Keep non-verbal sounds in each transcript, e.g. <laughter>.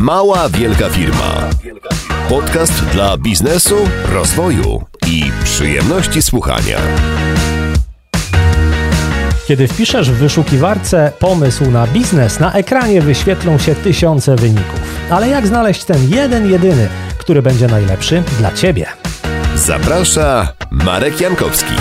Mała Wielka Firma. Podcast dla biznesu, rozwoju i przyjemności słuchania. Kiedy wpiszesz w wyszukiwarce pomysł na biznes, na ekranie wyświetlą się tysiące wyników. Ale jak znaleźć ten jeden, jedyny, który będzie najlepszy dla Ciebie? Zaprasza Marek Jankowski.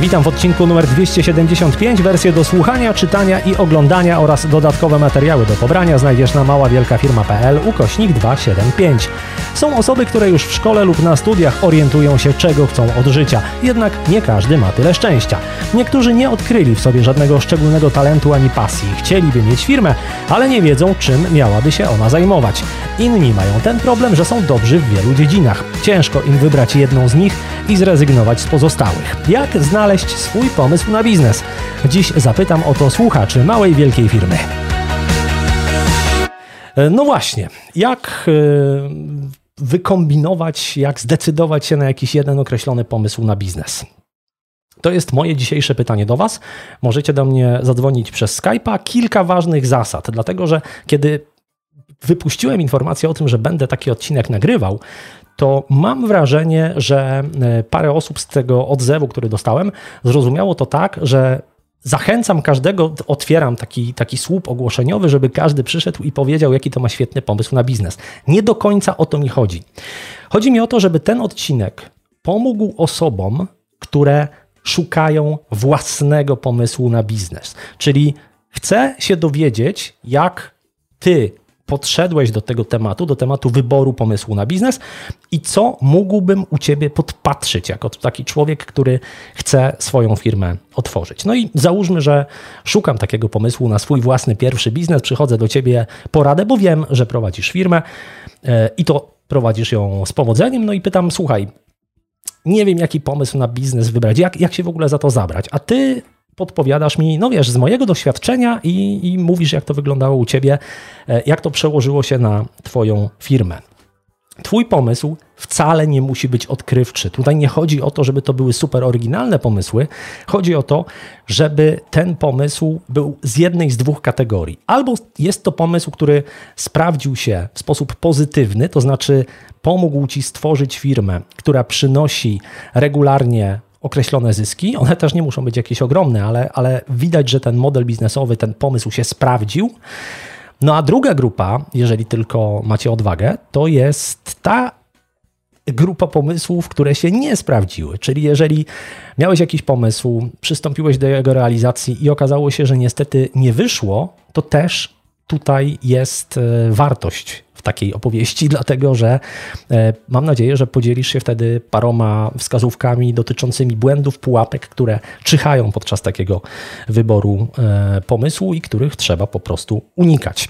Witam w odcinku numer 275. Wersję do słuchania, czytania i oglądania oraz dodatkowe materiały do pobrania znajdziesz na maławielkafirma.pl ukośnik 275. Są osoby, które już w szkole lub na studiach orientują się, czego chcą od życia. Jednak nie każdy ma tyle szczęścia. Niektórzy nie odkryli w sobie żadnego szczególnego talentu ani pasji. Chcieliby mieć firmę, ale nie wiedzą, czym miałaby się ona zajmować. Inni mają ten problem, że są dobrzy w wielu dziedzinach. Ciężko im wybrać jedną z nich i zrezygnować z pozostałych. Jak znaleźć swój pomysł na biznes? Dziś zapytam o to słuchaczy małej wielkiej firmy. No właśnie, jak e, wykombinować, jak zdecydować się na jakiś jeden określony pomysł na biznes? To jest moje dzisiejsze pytanie do Was. Możecie do mnie zadzwonić przez Skype'a. Kilka ważnych zasad, dlatego że kiedy wypuściłem informację o tym, że będę taki odcinek nagrywał, to mam wrażenie, że e, parę osób z tego odzewu, który dostałem, zrozumiało to tak, że zachęcam każdego, otwieram taki, taki słup ogłoszeniowy, żeby każdy przyszedł i powiedział, jaki to ma świetny pomysł na biznes. Nie do końca o to mi chodzi. Chodzi mi o to, żeby ten odcinek pomógł osobom, które szukają własnego pomysłu na biznes. Czyli chcę się dowiedzieć, jak ty podszedłeś do tego tematu, do tematu wyboru pomysłu na biznes i co mógłbym u ciebie podpatrzyć jako taki człowiek, który chce swoją firmę otworzyć. No i załóżmy, że szukam takiego pomysłu na swój własny pierwszy biznes, przychodzę do ciebie poradę, bo wiem, że prowadzisz firmę e, i to prowadzisz ją z powodzeniem, no i pytam, słuchaj, nie wiem, jaki pomysł na biznes wybrać, jak, jak się w ogóle za to zabrać, a ty podpowiadasz mi, no wiesz, z mojego doświadczenia i, i mówisz, jak to wyglądało u ciebie, e, jak to przełożyło się na Twoją firmę. Twój pomysł wcale nie musi być odkrywczy. Tutaj nie chodzi o to, żeby to były super oryginalne pomysły. Chodzi o to, żeby ten pomysł był z jednej z dwóch kategorii. Albo jest to pomysł, który sprawdził się w sposób pozytywny, to znaczy pomógł ci stworzyć firmę, która przynosi regularnie określone zyski. One też nie muszą być jakieś ogromne, ale, ale widać, że ten model biznesowy, ten pomysł się sprawdził. No a druga grupa, jeżeli tylko macie odwagę, to jest ta grupa pomysłów, które się nie sprawdziły. Czyli jeżeli miałeś jakiś pomysł, przystąpiłeś do jego realizacji i okazało się, że niestety nie wyszło, to też tutaj jest e, wartość w takiej opowieści, <laughs> dlatego że e, mam nadzieję, że podzielisz się wtedy paroma wskazówkami dotyczącymi błędów, pułapek, które czyhają podczas takiego wyboru e, pomysłu i których trzeba po prostu unikać.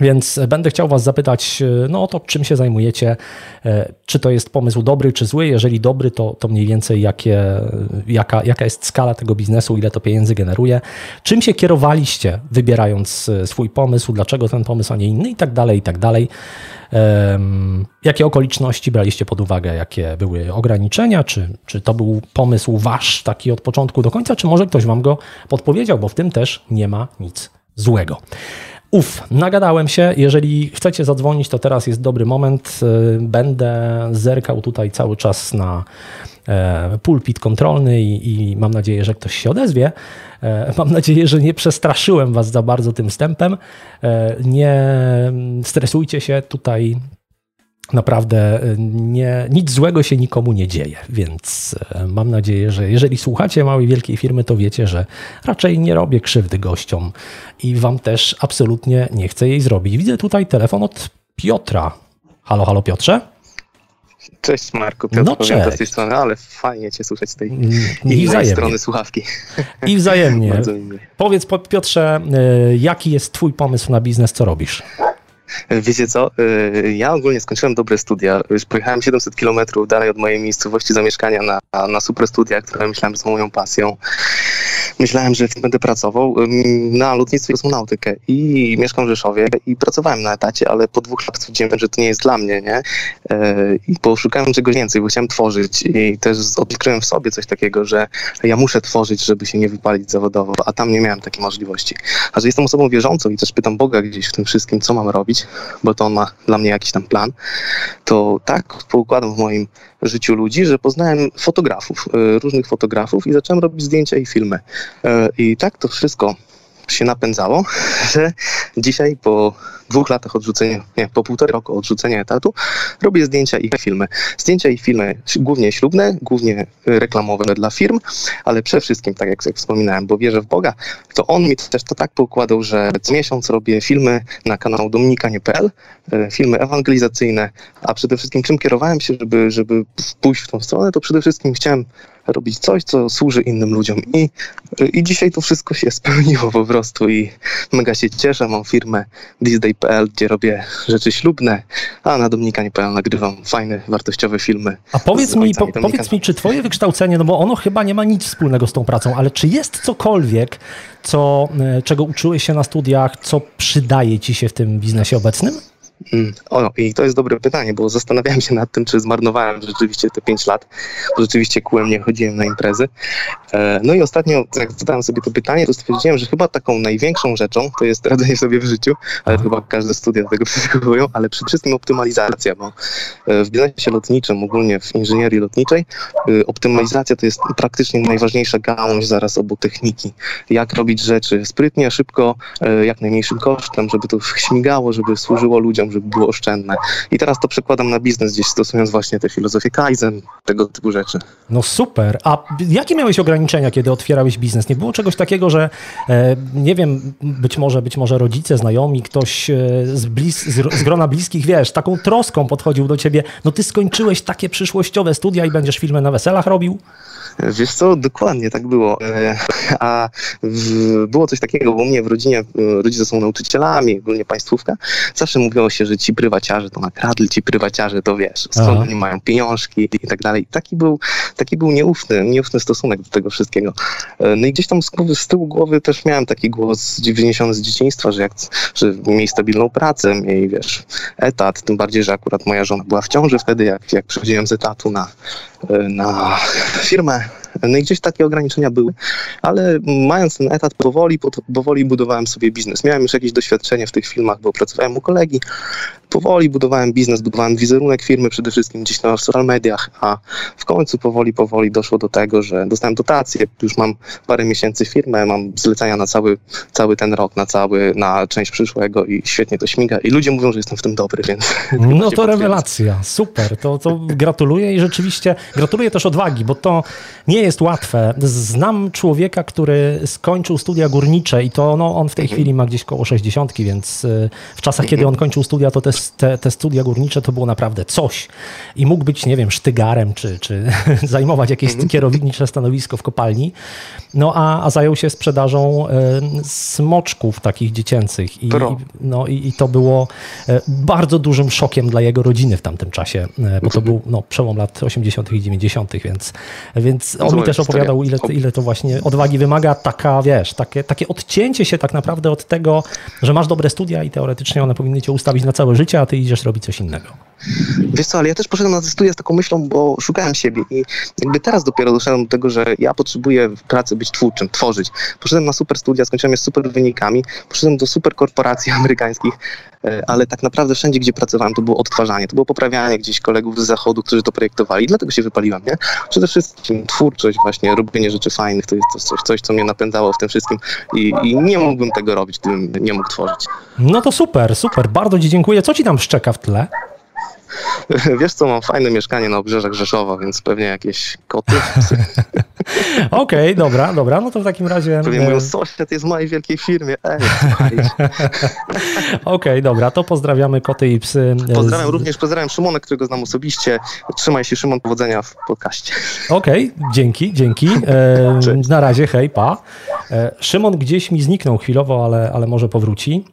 Więc będę chciał Was zapytać e, no, o to, czym się zajmujecie, e, czy to jest pomysł dobry, czy zły. Jeżeli dobry, to, to mniej więcej jakie, jaka, jaka jest skala tego biznesu, ile to pieniędzy generuje, czym się kierowaliście, wybierając e, swój pomysł, dlaczego ten pomysł, a nie inny? I tak dalej, i tak dalej. Jakie okoliczności braliście pod uwagę, jakie były ograniczenia, czy, czy to był pomysł wasz taki od początku do końca, czy może ktoś wam go podpowiedział, bo w tym też nie ma nic złego. Uf, nagadałem się. Jeżeli chcecie zadzwonić, to teraz jest dobry moment. Y, będę zerkał tutaj cały czas na e, pulpit kontrolny i, i, mam nadzieję, że ktoś się odezwie. E, mam nadzieję, że nie przestraszyłem Was za bardzo tym wstępem. E, nie stresujcie się tutaj naprawdę y, nie, nic złego się nikomu nie dzieje, więc y, mam nadzieję, że jeżeli słuchacie małej, wielkiej firmy, to wiecie, że raczej nie robię krzywdy gościom i wam też absolutnie nie chcę jej zrobić. Widzę tutaj telefon od Piotra. Halo, halo Piotrze? Cześć Marku, Piotr no, cześć. z tej strony, ale fajnie Cię słyszeć z tej I strony słuchawki. I wzajemnie. <laughs> Powiedz Piotrze, y, jaki jest Twój pomysł na biznes, co robisz? Wiecie co, y, ja ogólnie skończyłem dobre studia. Już pojechałem 700 km dalej od mojej miejscowości zamieszkania na, na super studia, które myślałem, są moją pasją. Myślałem, że będę pracował na lotnictwie kosmonautykę i mieszkam w Rzeszowie i pracowałem na etacie, ale po dwóch latach stwierdziłem, że to nie jest dla mnie, nie? E, I poszukałem czegoś więcej, bo chciałem tworzyć i też odkryłem w sobie coś takiego, że ja muszę tworzyć, żeby się nie wypalić zawodowo, a tam nie miałem takiej możliwości. A że jestem osobą wierzącą i też pytam Boga gdzieś w tym wszystkim, co mam robić, bo to on ma dla mnie jakiś tam plan, to tak poukładam w moim życiu ludzi, że poznałem fotografów, e, różnych fotografów i zacząłem robić zdjęcia i filmy. E, I tak to wszystko się napędzało, <laughs> że dzisiaj po dwóch latach odrzucenia, nie, po półtorej roku odrzucenia etatu robię zdjęcia i filmy. Zdjęcia i filmy głównie ślubne, głównie reklamowe dla firm, ale przede wszystkim, tak jak, wspominałem, bo wierzę w Boga, to on mi też to tak poukładał, że co miesiąc robię filmy na kanał dominikanie.pl, e, filmy ewangelizacyjne, a przede wszystkim czym kierowałem się, żeby, żeby pójść w tą stronę, to przede wszystkim chciałem robić coś, co służy innym ludziom. I, I dzisiaj to wszystko się <laughs> spełniło po prostu i mega się cieszę. Mam firmę thisday.pl, gdzie robię rzeczy ślubne, a na dominikanie.pl nagrywam fajne, wartościowe filmy. A powiedz mi, po, powiedz mi, czy twoje wykształcenie, no bo ono chyba nie ma nic wspólnego z tą pracą, ale czy jest cokolwiek, co, e, czego uczyłeś się na studiach, co przydaje ci się w tym biznesie obecnym? Mm, o, i to jest dobre pytanie, bo zastanawiałem się nad tym, czy zmarnowałem rzeczywiście te 5 lat, bo rzeczywiście kółem nie chodziłem na imprezy. E, no i ostatnio, jak zadałem sobie to pytanie, to stwierdziłem, że chyba taką największą rzeczą to jest radzenie sobie w życiu, ale chyba każde studia do tego <laughs> przystępują, ale przede wszystkim optymalizacja, bo e, w biznesie lotniczym, ogólnie w inżynierii lotniczej, e, optymalizacja to jest praktycznie najważniejsza gałąź zaraz obok techniki. Jak robić rzeczy sprytnie, szybko, jak najmniejszym kosztem, żeby to śmigało, żeby służyło ludziom, żeby było oszczędne. I teraz to przekładam na biznes gdzieś stosując właśnie te filozofie Kaizen, tego typu rzeczy. No super. A jakie miałeś ograniczenia, kiedy otwierałeś biznes? Nie było czegoś takiego, że e, nie wiem, być może, być może rodzice, znajomi, ktoś e, z, blis, z, grona bliskich, wiesz, taką troską podchodził do ciebie, no ty skończyłeś takie przyszłościowe studia i będziesz filmy na weselach robił? Wiesz co, dokładnie tak było. E, a było coś takiego, bo u mnie w rodzinie rodzice są nauczycielami, ogólnie państwówka. Zawsze mówiło się, że ci prywaciarze to nakradli, ci prywaciarze to wiesz, skąd oni mają pieniążki i tak dalej. Taki był, taki był nieufny, nieufny stosunek do tego wszystkiego. E, no i gdzieś tam z, z tyłu głowy też miałem taki głos wyniesiony z dzieciństwa, że jak że miej stabilną pracę, miej wiesz, etat, tym bardziej, że akurat moja żona była w ciąży wtedy, jak, jak przechodziłem z etatu na, na firmę no i gdzieś takie ograniczenia były, ale mając ten etat powoli, powoli budowałem sobie biznes. Miałem już jakieś doświadczenie w tych filmach, bo pracowałem u kolegi. Powoli budowałem biznes, budowałem wizerunek firmy przede wszystkim gdzieś na social mediach, a w końcu powoli, powoli doszło do tego, że dostałem dotację, już mam parę miesięcy firmę, mam zlecenia na cały, cały ten rok, na cały, na część przyszłego i świetnie to śmiga. I ludzie mówią, że jestem w tym dobry, więc... <laughs> No to rewelacja, super, to, to gratuluję i rzeczywiście gratuluję też odwagi, bo to nie jest jest łatwe. Znam człowieka, który skończył studia górnicze i to no, on w tej mhm. chwili ma gdzieś koło 60, więc y, w czasach, kiedy on kończył studia, to te, te, te, studia górnicze to było naprawdę coś. I mógł być, nie wiem, sztygarem, czy, czy <laughs> zajmować jakieś mhm. kierownicze stanowisko w kopalni. No a, a zajął się sprzedażą y, smoczków takich dziecięcych. I, no, i, i to było y, bardzo dużym szokiem dla jego rodziny w tamtym czasie, bo to mhm. był no, przełom lat 80. i 90., więc, więc on mi też opowiadał, ile, ile to właśnie odwagi wymaga, taka, wiesz, takie, takie odcięcie się tak naprawdę od tego, że masz dobre studia i teoretycznie one powinny cię ustawić na całe życie, a ty idziesz robić coś innego. Wiesz co, ale ja też poszedłem na te studia z taką myślą, bo szukałem siebie i jakby teraz dopiero doszedłem do tego, że ja potrzebuję w pracy być twórczym, tworzyć. Poszedłem na super studia, skończyłem je z super wynikami, poszedłem do super korporacji <laughs> amerykańskich, e, ale tak naprawdę wszędzie, gdzie pracowałem, to było odtwarzanie, to było poprawianie gdzieś kolegów z zachodu, którzy to projektowali i dlatego się wypaliłem, nie? Przede wszystkim twórczość, właśnie robienie rzeczy fajnych, to jest coś, coś co mnie napędzało w tym wszystkim i, i nie mógłbym tego robić, gdybym nie mógł tworzyć. No to super, super, bardzo Ci dziękuję. Co Ci tam szczeka w tle? Wiesz co, mam fajne mieszkanie na obrzeżach Rzeszowa, więc pewnie jakieś koty. <laughs> Okej, okay, dobra, dobra, no to w takim razie... Pewnie e, sąsiad jest w mojej wielkiej firmie, ej, <laughs> Okej, okay, dobra, to pozdrawiamy koty i psy. Pozdrawiam również, pozdrawiam Szymona, którego znam osobiście. Trzymaj się Szymon, powodzenia w podcaście. Okej, okay, dzięki, dzięki. <laughs> E, na razie, hej, pa. E, Szymon gdzieś mi zniknął chwilowo, ale, ale może powróci.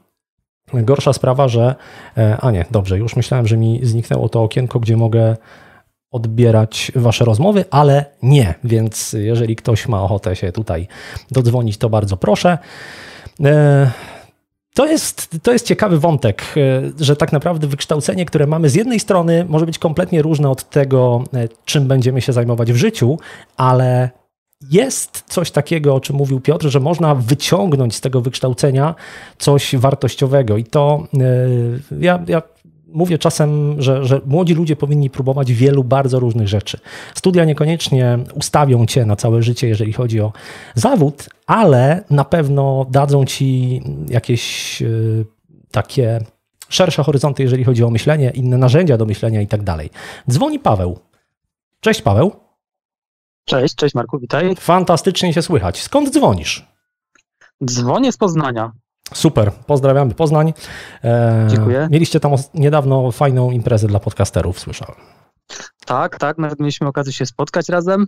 Gorsza sprawa, że. E, a nie, dobrze, już myślałem, że mi zniknęło to okienko, gdzie mogę odbierać Wasze rozmowy, ale nie. Więc jeżeli ktoś ma ochotę się tutaj dodzwonić, to bardzo proszę. E, to jest, to jest ciekawy wątek, e, że tak naprawdę wykształcenie, które mamy z jednej strony może być kompletnie różne od tego, czym będziemy się zajmować w życiu, ale jest coś takiego, o czym mówił Piotr, że można wyciągnąć z tego wykształcenia coś wartościowego. I to ja, ja mówię czasem, że, że młodzi ludzie powinni próbować wielu bardzo różnych rzeczy. Studia niekoniecznie ustawią cię na całe życie, jeżeli chodzi o zawód, ale na pewno dadzą ci jakieś y, takie szersze horyzonty, jeżeli chodzi o myślenie, inne narzędzia do myślenia i tak dalej. Dzwoni Paweł. Cześć Paweł. Cześć, cześć Marku, witaj. Fantastycznie się słychać. Skąd dzwonisz? Dzwonię z Poznania. Super, pozdrawiamy Poznań. E, Dziękuję. Mieliście tam niedawno fajną imprezę dla podcasterów, słyszałem. Tak, tak, nawet mieliśmy okazję się spotkać razem.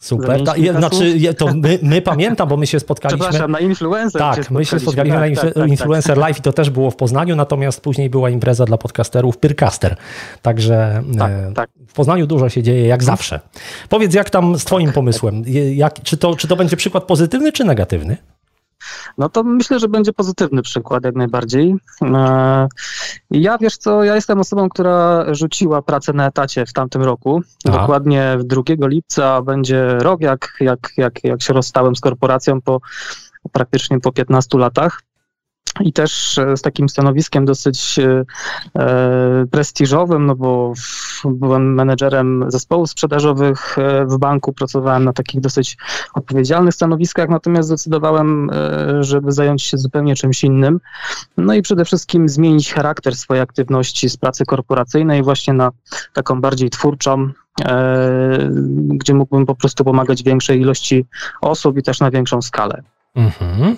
Super. Ta, je, znaczy, to my, my pamiętam, bo my się spotkaliśmy. Przepraszam, na Influencer. Tak, my się spotkaliśmy tak, na tak, tak, Influencer tak, Live i to też było w Poznaniu, natomiast później była impreza dla podcasterów Pyrcaster. Także tak, e, tak. w Poznaniu dużo się dzieje, jak zawsze. Powiedz, jak tam z Twoim pomysłem? Jak, czy, to, czy to będzie przykład pozytywny, czy negatywny? No to myślę, że będzie pozytywny przykład jak najbardziej. E, ja wiesz co, ja jestem osobą, która rzuciła pracę na etacie w tamtym roku. Aha. Dokładnie 2 lipca będzie rok, jak, jak, jak, jak się rozstałem z korporacją po praktycznie po 15 latach i też e, z takim stanowiskiem dosyć e, e, prestiżowym, no bo byłem menedżerem zespołów sprzedażowych w banku, pracowałem na takich dosyć odpowiedzialnych stanowiskach, natomiast zdecydowałem, żeby zająć się zupełnie czymś innym. No i przede wszystkim zmienić charakter swojej aktywności z pracy korporacyjnej właśnie na taką bardziej twórczą, gdzie mógłbym po prostu pomagać większej ilości osób i też na większą skalę. Mhm.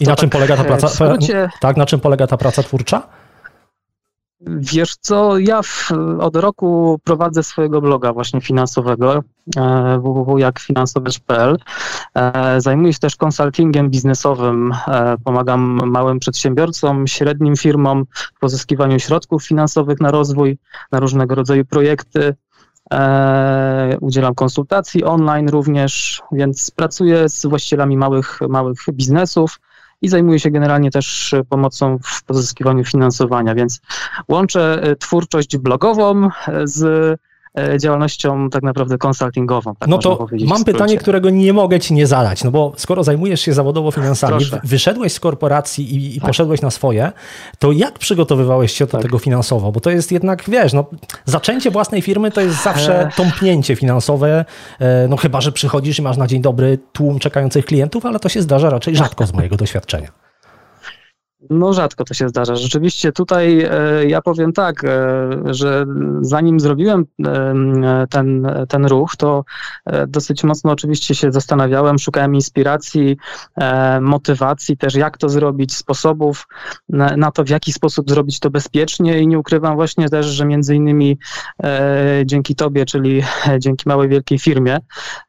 I na czym polega ta praca? Skrócie... Tak, na czym polega ta praca twórcza? Wiesz co, ja w, od roku prowadzę swojego bloga właśnie finansowego e. E, zajmuję się też konsultingiem biznesowym. E, pomagam małym przedsiębiorcom, średnim firmom w pozyskiwaniu środków finansowych na rozwój, na różnego rodzaju projekty. Udzielam konsultacji online również, więc pracuję z właścicielami małych, małych biznesów i zajmuję się generalnie też pomocą w pozyskiwaniu finansowania, więc łączę e, twórczość blogową e, z E, działalnością tak naprawdę konsultingową. Tak no to mam pytanie, którego nie mogę ci nie zadać, no bo skoro zajmujesz się zawodowo finansami, Proszę. wyszedłeś z korporacji i, i tak. poszedłeś na swoje, to jak przygotowywałeś się do tak. tego finansowo? Bo to jest jednak, wiesz, no, zaczęcie własnej firmy to jest zawsze e. tąpnięcie finansowe, e, no chyba, że przychodzisz i masz na dzień dobry tłum czekających klientów, ale to się zdarza raczej rzadko z mojego doświadczenia. No rzadko to się zdarza. Rzeczywiście tutaj e, ja powiem tak, e, że zanim zrobiłem e, ten, ten ruch, to dosyć mocno oczywiście się zastanawiałem, szukałem inspiracji, motywacji też, jak to zrobić, sposobów na to, w jaki sposób zrobić to bezpiecznie i nie ukrywam właśnie też, że między innymi dzięki Tobie, czyli <laughs> dzięki małej wielkiej firmie,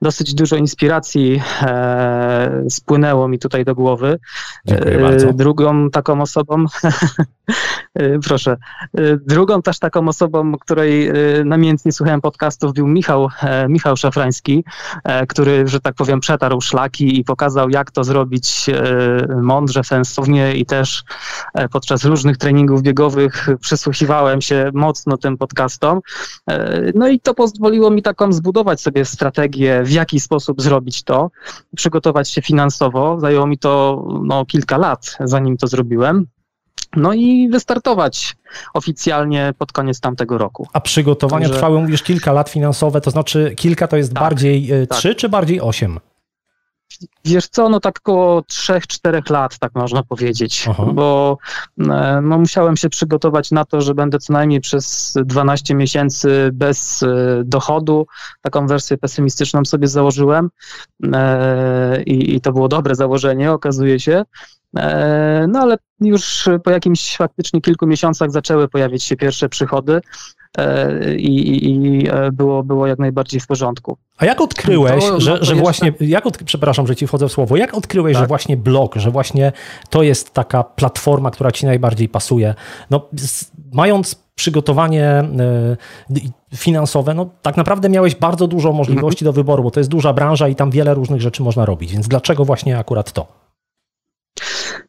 dosyć dużo inspiracji spłynęło mi tutaj do głowy. Dziękuję bardzo. Drugą taką osobą, <laughs> proszę, drugą też taką osobą, której y, namiętnie słuchałem podcastów, był Michał, e, Michał Szafrański, e, który, że tak powiem, przetarł szlaki i pokazał, jak to zrobić e, mądrze, sensownie i też podczas różnych treningów biegowych przysłuchiwałem się mocno tym podcastom. No i to pozwoliło mi taką zbudować sobie strategię, w jaki sposób zrobić to, przygotować się finansowo. Zajęło mi to no, kilka lat, zanim to zrobiłem. No i wystartować oficjalnie pod koniec tamtego roku. A przygotowania Także... trwały, mówisz, kilka lat finansowe, to znaczy kilka to jest tak, bardziej e, tak. trzy czy bardziej osiem? Wiesz co, no tak około 3-4 lat, tak można powiedzieć, Aha. bo e, no, musiałem się przygotować na to, że będę co najmniej przez 12 miesięcy bez e, dochodu. Taką wersję pesymistyczną sobie założyłem i, i to było dobre założenie, okazuje się. E, no ale już po jakimś faktycznie kilku miesiącach zaczęły pojawiać się pierwsze przychody e, i, i e, było, było jak najbardziej w porządku. A jak odkryłeś, to, że, no że właśnie, jak od, przepraszam, że ci wchodzę w słowo, jak odkryłeś, tak. że właśnie blog, że właśnie to jest taka platforma, która ci najbardziej pasuje? No, mając przygotowanie finansowe, no tak naprawdę miałeś bardzo dużo możliwości do wyboru, bo to jest duża branża i tam wiele różnych rzeczy można robić. Więc dlaczego właśnie akurat to?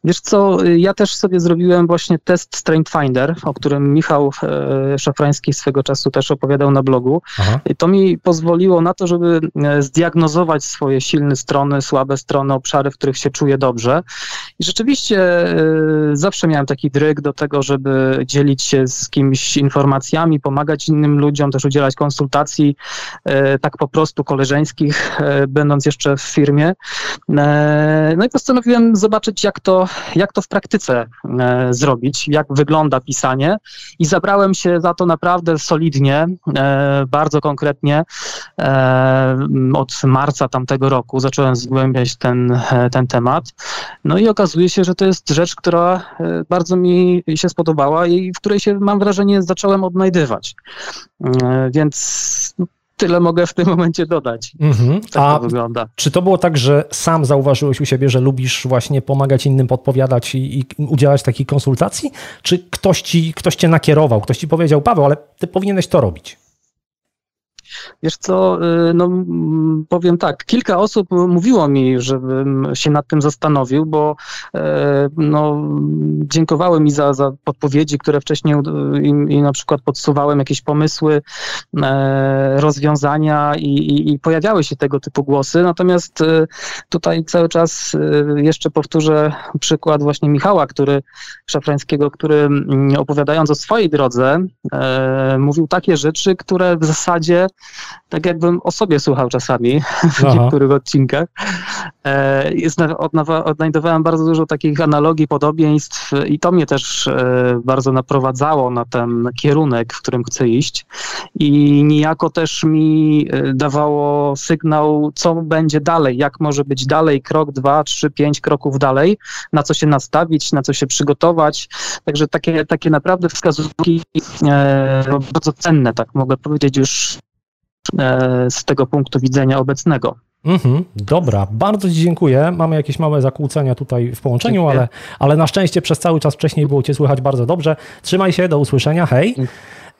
Wiesz co, ja też sobie zrobiłem właśnie test Strength Finder, o którym Michał e, Szafrański swego czasu też opowiadał na blogu. Aha. I to mi pozwoliło na to, żeby e, zdiagnozować swoje silne strony, słabe strony, obszary, w których się czuję dobrze. I rzeczywiście e, zawsze miałem taki dryg do tego, żeby dzielić się z kimś informacjami, pomagać innym ludziom, też udzielać konsultacji, tak po prostu koleżeńskich, będąc jeszcze w firmie. No i postanowiłem zobaczyć, jak to jak to w praktyce zrobić, jak wygląda pisanie i zabrałem się za to naprawdę solidnie, bardzo konkretnie od marca tamtego roku zacząłem zgłębiać ten, ten temat. No i okazuje się, że to jest rzecz, która bardzo mi się spodobała i w której się, mam wrażenie, zacząłem odnajdywać. Więc tyle mogę w tym momencie dodać. Mhm. Tak A to wygląda. Czy to było tak, że sam zauważyłeś u siebie, że lubisz właśnie pomagać innym, podpowiadać i, i udzielać takich konsultacji? Czy ktoś, ci, ktoś cię nakierował, ktoś ci powiedział, Paweł, ale ty powinieneś to robić? Wiesz co, y, no powiem tak, kilka osób mówiło mi, żebym się nad tym zastanowił, bo e, no, dziękowały mi za, za podpowiedzi, które wcześniej im, im na przykład podsuwałem jakieś pomysły, e, rozwiązania i, i, i pojawiały się tego typu głosy. Natomiast e, tutaj cały czas jeszcze powtórzę przykład właśnie Michała, który Szafrańskiego, który mm, opowiadając o swojej drodze, mówił takie rzeczy, które w zasadzie tak jakbym o sobie słuchał czasami w Aha. niektórych odcinkach. E, jest, odnajdowałem bardzo dużo takich analogii, podobieństw i to mnie też e, bardzo naprowadzało na ten kierunek, w którym chcę iść i niejako też mi e, dawało sygnał, co będzie dalej, jak może być dalej, krok, dwa, trzy, pięć kroków dalej, na co się nastawić, na co się przygotować. Także takie, takie naprawdę wskazówki bardzo cenne, tak mogę powiedzieć już z tego punktu widzenia obecnego. Mhm, dobra, bardzo Ci dziękuję. Mamy jakieś małe zakłócenia tutaj w połączeniu, ale, ale na szczęście przez cały czas wcześniej było Cię słychać bardzo dobrze. Trzymaj się, do usłyszenia, hej.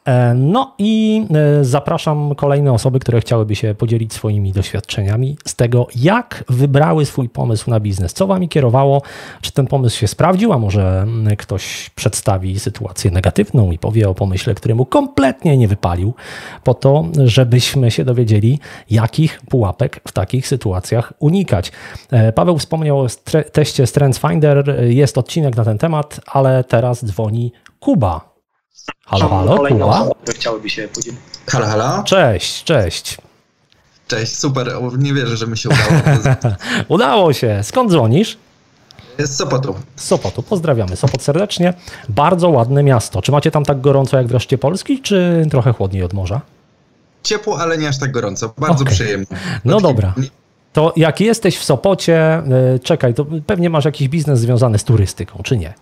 E, no i e, zapraszam kolejne osoby, które chciałyby się podzielić swoimi doświadczeniami z tego, jak wybrały swój pomysł na biznes. Co Wami kierowało? Czy ten pomysł się sprawdził? A może ktoś przedstawi sytuację negatywną i powie o pomyśle, któremu kompletnie nie wypalił, po to, żebyśmy się dowiedzieli, jakich pułapek w takich sytuacjach unikać. E, Paweł wspomniał o teście StrengthsFinder. Jest odcinek na ten temat, ale teraz dzwoni Kuba. Halo, halo, Kuba? chciałyby się podzielić. Halo, halo. Cześć, cześć. Cześć, super. Nie wierzę, że mi się udało. <laughs> udało się. Skąd dzwonisz? Z Sopotu. Z Sopotu. Pozdrawiamy Sopot serdecznie. Bardzo ładne miasto. Czy macie tam tak gorąco jak w reszcie Polski, czy trochę chłodniej od morza? Ciepło, ale nie aż tak gorąco. Bardzo okay. przyjemnie. No Taki... dobra. To jak jesteś w Sopocie, y, czekaj, to pewnie masz jakiś biznes związany z turystyką, czy nie?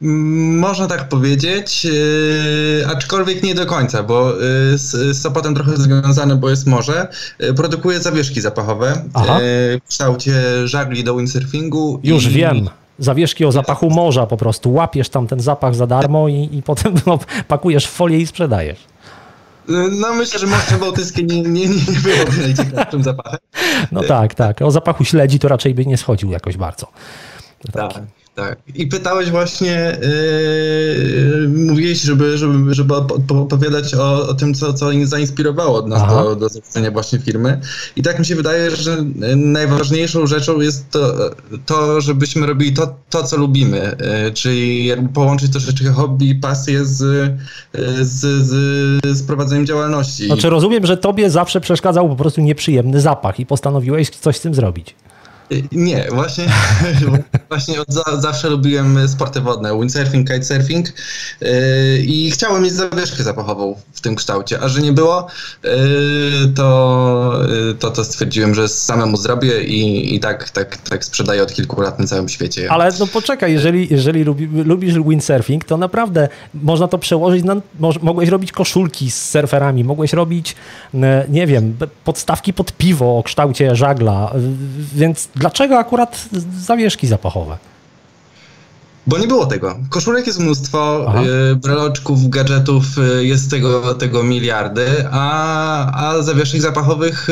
Można tak powiedzieć, yy, aczkolwiek nie do końca, bo yy, z, Sopotem trochę związane, bo jest morze. Yy, produkuje zawieszki zapachowe yy, w kształcie żagli do windsurfingu. Już i... wiem. Zawieszki o zapachu morza po prostu. Łapiesz tam ten zapach za darmo i, i potem no, pakujesz w folię i sprzedajesz. No myślę, że Morze Bałtyckie nie, nie, nie byłoby najciekawszym zapachem. No tak, tak. O zapachu śledzi to raczej by nie schodził jakoś bardzo. Tak. Tak. I pytałeś właśnie, yy, mówiłeś, żeby, żeby, żeby opowiadać o, o tym, co, co zainspirowało nas do, do właśnie firmy. I tak mi się wydaje, że najważniejszą rzeczą jest to, to żebyśmy robili to, to co lubimy. Yy, czyli jakby połączyć troszeczkę hobby i pasję z, z, z, z prowadzeniem działalności. Znaczy rozumiem, że tobie zawsze przeszkadzał po prostu nieprzyjemny zapach i postanowiłeś coś z tym zrobić. Nie, właśnie, <laughs> właśnie od za, zawsze lubiłem sporty wodne, windsurfing, kitesurfing yy, i chciałem mieć zawieszkę zapachową w tym kształcie, a że nie było, yy, to, yy, to, to stwierdziłem, że samemu zrobię i, i tak, tak, tak sprzedaję od kilku lat na całym świecie. Ale no poczekaj, jeżeli, jeżeli lubi, lubisz windsurfing, to naprawdę można to przełożyć na, mogłeś robić koszulki z surferami, mogłeś robić, nie wiem, podstawki pod piwo o kształcie żagla, więc Dlaczego akurat zawieszki zapachowe? Bo nie było tego. Koszulek jest mnóstwo, Aha. breloczków, gadżetów jest tego, tego miliardy, a, a zawieszek zapachowych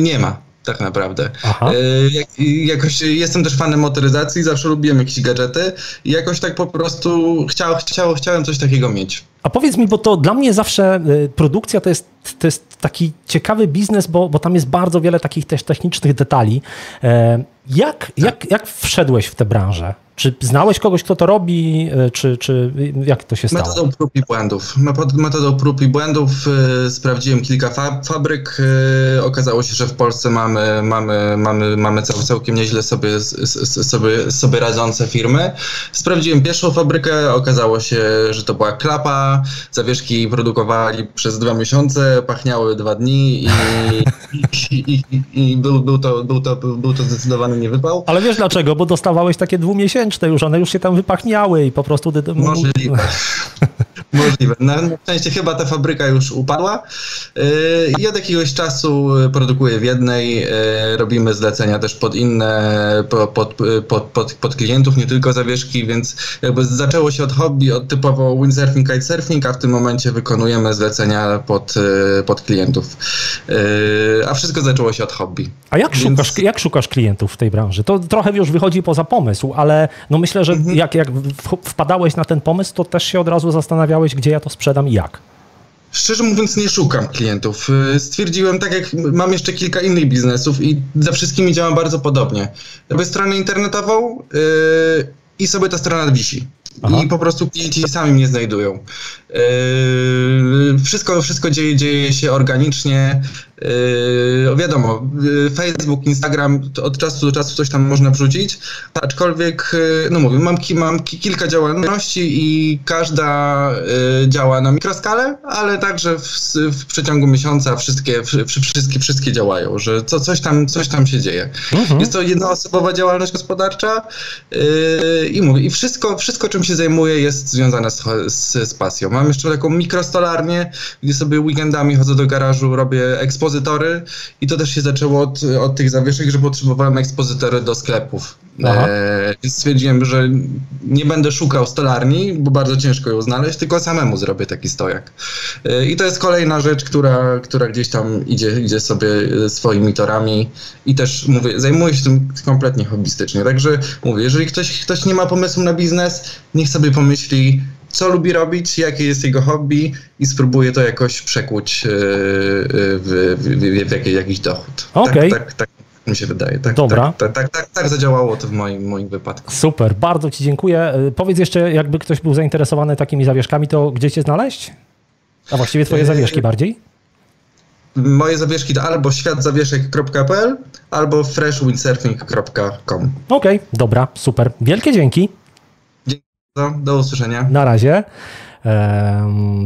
nie ma tak naprawdę. E, jak, jakoś jestem też fanem motoryzacji, zawsze lubiłem jakieś gadżety i jakoś tak po prostu chciał, chciał, chciałem coś takiego mieć. A powiedz mi, bo to dla mnie zawsze y, produkcja to jest, to jest taki ciekawy biznes, bo, bo tam jest bardzo wiele takich też technicznych detali. E, jak, tak. jak, jak wszedłeś w tę branżę? Czy znałeś kogoś, kto to robi, e, czy, czy jak to się stało? Metodą prób i błędów. Metodą prób i błędów y, sprawdziłem kilka fa fabryk. Y, okazało się, że w Polsce mamy, mamy, mamy, mamy całkiem nieźle sobie, sobie, sobie radzące firmy. Sprawdziłem pierwszą fabrykę, okazało się, że to była klapa. Zawieszki produkowali przez dwa miesiące, pachniały dwa dni i, i, i, i był, był, to, był, to, był to zdecydowany niewypał. Ale wiesz dlaczego? Bo dostawałeś takie dwumiesięczne już, one już się tam wypachniały i po prostu... Możliwe. <laughs> Możliwe. Na, szczęście chyba ta fabryka już upadła yy, i od jakiegoś czasu produkuję w jednej, yy, robimy zlecenia też pod inne, pod, pod, pod, pod klientów, nie tylko zawieszki, więc jakby zaczęło się od hobby, od typowo windsurfing, kitesurfing, a w tym momencie wykonujemy zlecenia pod, pod klientów. A wszystko zaczęło się od hobby. A jak, więc... szukasz, jak szukasz klientów w tej branży? To trochę już wychodzi poza pomysł, ale no myślę, że mhm. jak, jak wpadałeś na ten pomysł, to też się od razu zastanawiałeś, gdzie ja to sprzedam i jak? Szczerze mówiąc, nie szukam klientów. Y, stwierdziłem, tak jak mam jeszcze kilka innych biznesów i ze wszystkimi działam bardzo podobnie. Robię stronę internetową yy, i sobie ta strona wisi. Aha. I po prostu klienci sami mnie znajdują. Yy, wszystko, wszystko dzieje, dzieje się organicznie. Yy, wiadomo, yy, Facebook, Instagram od czasu do czasu coś tam można wrzucić, aczkolwiek, no mówię, mam, mam kilka działalności i każda działa na mikroskalę, ale także w, w przeciągu miesiąca wszystkie, wszystkie, wszystkie działają, że co, coś, tam, coś tam się dzieje. Mhm. Jest to jednoosobowa działalność gospodarcza i mówię, i wszystko, wszystko czym się zajmuję jest związane z, z, z pasją. Mam jeszcze taką mikrostolarnię, gdzie sobie weekendami chodzę do garażu, robię ekspozytory i to też się zaczęło od, od tych zawieszek, że potrzebowałem ekspozytory do sklepów. E, stwierdziłem, że nie będę szukał stolarni, bo bardzo ciężko ją znaleźć, tylko samemu zrobię taki stojak. E, I to jest kolejna rzecz, która, która gdzieś tam idzie, idzie sobie swoimi torami i też mówię, zajmuję się tym kompletnie hobbystycznie. Także mówię, jeżeli ktoś, ktoś nie ma pomysłu na biznes, niech sobie pomyśli, co lubi robić, jakie jest jego hobby i spróbuję to jakoś przekuć e, e, w, w, w, w jakiś dochód. Okej. Okay. Tak, tak, tak mi się wydaje. Tak, Dobra. Tak, tak, tak, tak, zadziałało to w moim, moim wypadku. Super, bardzo Ci dziękuję. E, powiedz jeszcze, jakby ktoś był zainteresowany takimi zawieszkami, to gdzie Cię znaleźć? A właściwie Twoje zawieszki bardziej? Moje zawieszki to albo światzawieszek.pl albo freshwindsurfing.com. Okej, okay, dobra, super. Wielkie dzięki. Do, usłyszenia. Na razie.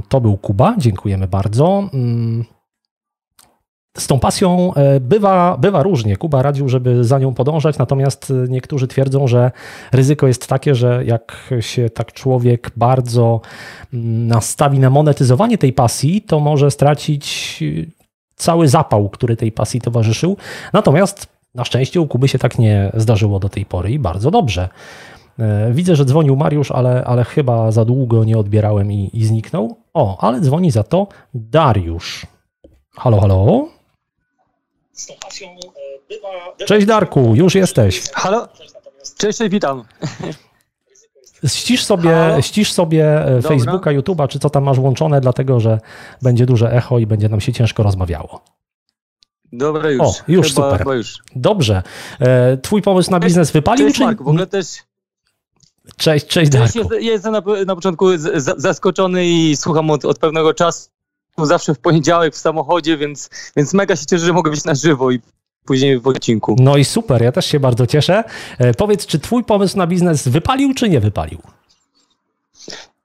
To był Kuba, dziękujemy bardzo. Mm. Z tą pasją e, bywa, bywa różnie. Kuba radził, żeby za nią podążać, natomiast niektórzy twierdzą, że ryzyko jest takie, że jak się tak człowiek bardzo mm, nastawi na monetyzowanie tej pasji, to może stracić cały zapał, który tej pasji towarzyszył. Natomiast na szczęście u Kuby się tak nie zdarzyło do tej pory i bardzo dobrze. E, widzę, że dzwonił Mariusz, ale, ale chyba za długo nie odbierałem i, i zniknął. O, ale dzwoni za to Dariusz. Halo, halo. Cześć Darku, już jesteś. Halo, cześć, witam. Ścisz sobie, ścisz sobie e, Dobra. Facebooka, YouTube'a, czy co tam masz włączone, dlatego że będzie duże echo i będzie nam się ciężko rozmawiało. Dobra, już. O, już chyba, super. Już. Dobrze. E, twój pomysł na biznes wypalił? Cześć, czy... Mark, w ogóle też Cześć, cześć Darku. Ja jestem na, na początku z, zaskoczony i słucham od, od pewnego czasu zawsze w poniedziałek w samochodzie, więc, więc mega się cieszę, że mogę być na żywo i później w odcinku. No i super, ja też się bardzo cieszę. E, powiedz, czy twój pomysł na biznes wypalił, czy nie wypalił?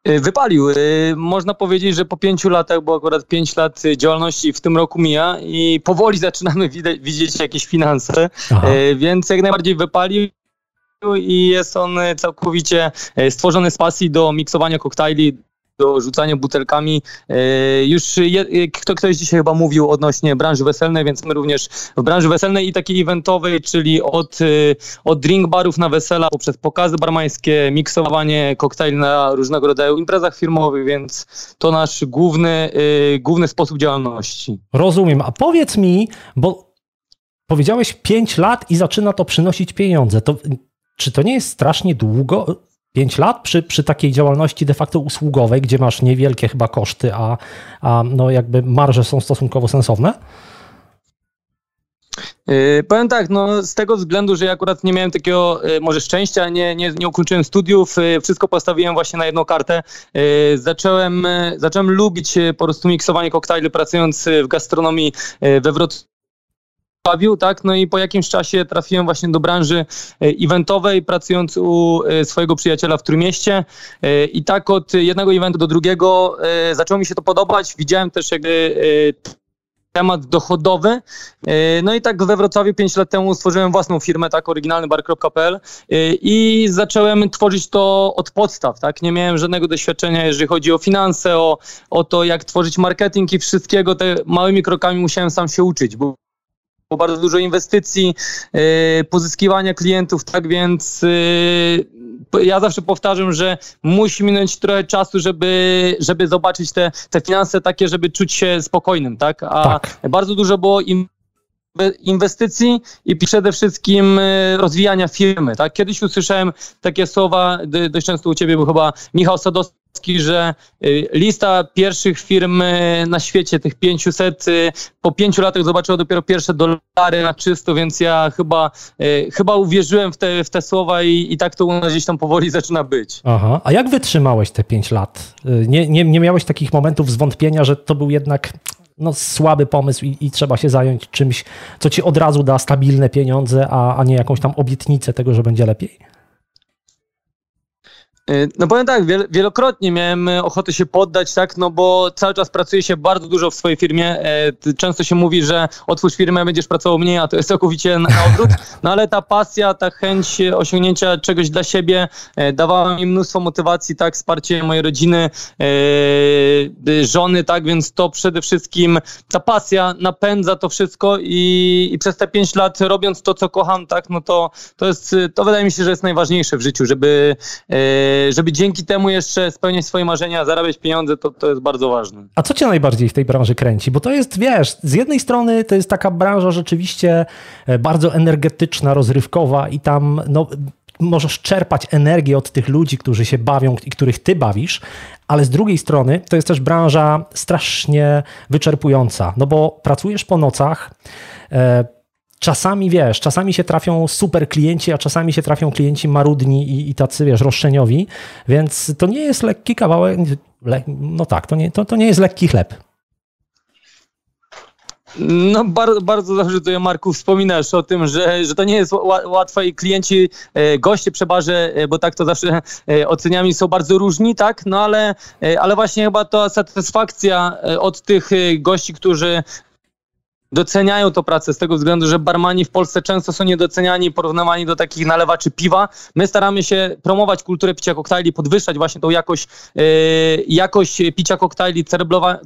E, wypalił. E, można powiedzieć, że po pięciu latach, bo akurat pięć lat działalności w tym roku mija i powoli <laughs> zaczynamy widzieć jakieś finanse, Aha. więc jak najbardziej wypalił i jest on całkowicie e, stworzony z pasji do miksowania koktajli, o rzucaniu butelkami. E, już je, kto, ktoś dzisiaj chyba mówił odnośnie branży weselnej, więc my również w branży weselnej i takiej eventowej, czyli od, od drink barów na wesela, poprzez pokazy barmańskie, miksowanie koktajli na różnego rodzaju imprezach firmowych, więc to nasz główny, główny sposób działalności. Rozumiem. A powiedz mi, bo powiedziałeś 5 lat i zaczyna to przynosić pieniądze. To, czy to nie jest strasznie długo? 5 lat przy, przy takiej działalności de facto usługowej, gdzie masz niewielkie chyba koszty, a, a no jakby marże są stosunkowo sensowne? Yy, powiem tak, no z tego względu, że ja akurat nie miałem takiego yy, może szczęścia, nie, nie, nie ukończyłem studiów, yy, wszystko postawiłem właśnie na jedną kartę. Yy, zacząłem, yy, zacząłem lubić yy, po prostu miksowanie koktajli pracując w gastronomii we Wrocławiu bawił, tak? No i po jakimś czasie trafiłem właśnie do branży e, eventowej, pracując u e, swojego przyjaciela w Trójmieście e, i tak od jednego eventu do drugiego zaczęło mi się to podobać. Widziałem też jakby temat dochodowy. No i tak we Wrocławiu 5 lat temu stworzyłem własną firmę, tak, oryginalnybar.pl i zacząłem tworzyć to od podstaw, tak. Nie miałem żadnego doświadczenia, jeżeli chodzi o finanse, o, o to, jak tworzyć marketing i wszystkiego, te małymi krokami musiałem sam się uczyć, bo bardzo dużo inwestycji, y, pozyskiwania klientów, tak więc y, ja zawsze powtarzam, że musi minąć trochę czasu, żeby, żeby zobaczyć te, te finanse takie, żeby czuć się spokojnym, tak? A tak. bardzo dużo było im inwestycji i przede wszystkim y, rozwijania firmy. Tak? Kiedyś usłyszałem takie słowa, dość często u ciebie był chyba Michał Sadowski, że y, lista pierwszych firm y, na świecie, tych 500, y, po pięciu latach zobaczyło dopiero pierwsze dolary na czysto, więc ja chyba, chyba uwierzyłem w te, w te słowa i, i tak to u nas gdzieś tam powoli <laughs> zaczyna być. Aha. A jak wytrzymałeś te pięć lat? Nie, nie, nie miałeś takich momentów zwątpienia, że to był jednak no, słaby pomysł i, i, trzeba się zająć czymś, co ci od razu da stabilne pieniądze, a, a nie jakąś tam obietnicę tego, że będzie lepiej? Y, no powiem tak, wielokrotnie miałem y, ochotę się poddać, tak, no bo cały czas pracuje się bardzo dużo w swojej firmie. E, często się mówi, że otwórz firmę, będziesz pracował mniej, a to jest całkowicie na odwrót. No ale ta pasja, ta chęć osiągnięcia czegoś dla siebie dawała mi mnóstwo motywacji, tak, wsparcie mojej rodziny, żony, tak, więc to przede wszystkim ta pasja napędza to wszystko i, i przez te pięć lat robiąc to, co kocham, tak, no to, to jest, to wydaje mi się, że jest najważniejsze w życiu, żeby żeby dzięki temu jeszcze spełniać swoje marzenia, zarabiać pieniądze, to, to jest bardzo ważne. A co cię najbardziej w tej branży kręci? Bo to jest, wiesz, z jednej strony to jest taka branża rzeczywiście e, bardzo energetyczna, rozrywkowa i tam no, możesz czerpać energię od tych ludzi, którzy się bawią i których ty bawisz, ale z drugiej strony to jest też branża strasznie wyczerpująca, no bo pracujesz po nocach, e, czasami wiesz, czasami się trafią super klienci, a czasami się trafią klienci marudni i, i tacy, wiesz, roszczeniowi, więc to nie jest lekki kawałek, le, no tak, to nie, to, to nie jest lekki chleb. No bardzo, bardzo dobrze tutaj Marku wspominasz o tym, że, że to nie jest łatwe i klienci, e, goście przebarze, e, bo tak to zawsze e, oceniami są bardzo różni, tak? No ale, ale właśnie chyba ta satysfakcja od tych gości, którzy doceniają to pracę z tego względu, że barmani w Polsce często są niedoceniani, porównywani do takich nalewaczy piwa. My staramy się promować kulturę picia koktajli, podwyższać właśnie tą jakość, yy, jakość picia koktajli,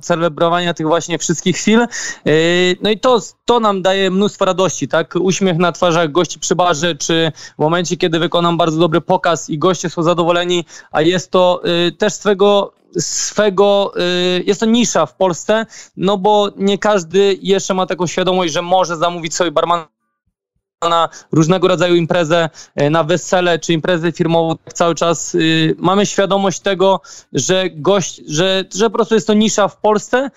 celebrowania tych właśnie wszystkich chwil. Yy, no i to, to nam daje mnóstwo radości, tak? Uśmiech na twarzach gości przy barze, czy w momencie, kiedy wykonam bardzo dobry pokaz i goście są zadowoleni, a jest to yy, też swego swego, y, jest to nisza w Polsce, no bo nie każdy jeszcze ma taką świadomość, że może zamówić sobie barmana na różnego rodzaju imprezę, y, na wesele czy imprezę firmową, tak cały czas y, mamy świadomość tego, że gość, że, że po prostu jest to nisza w Polsce.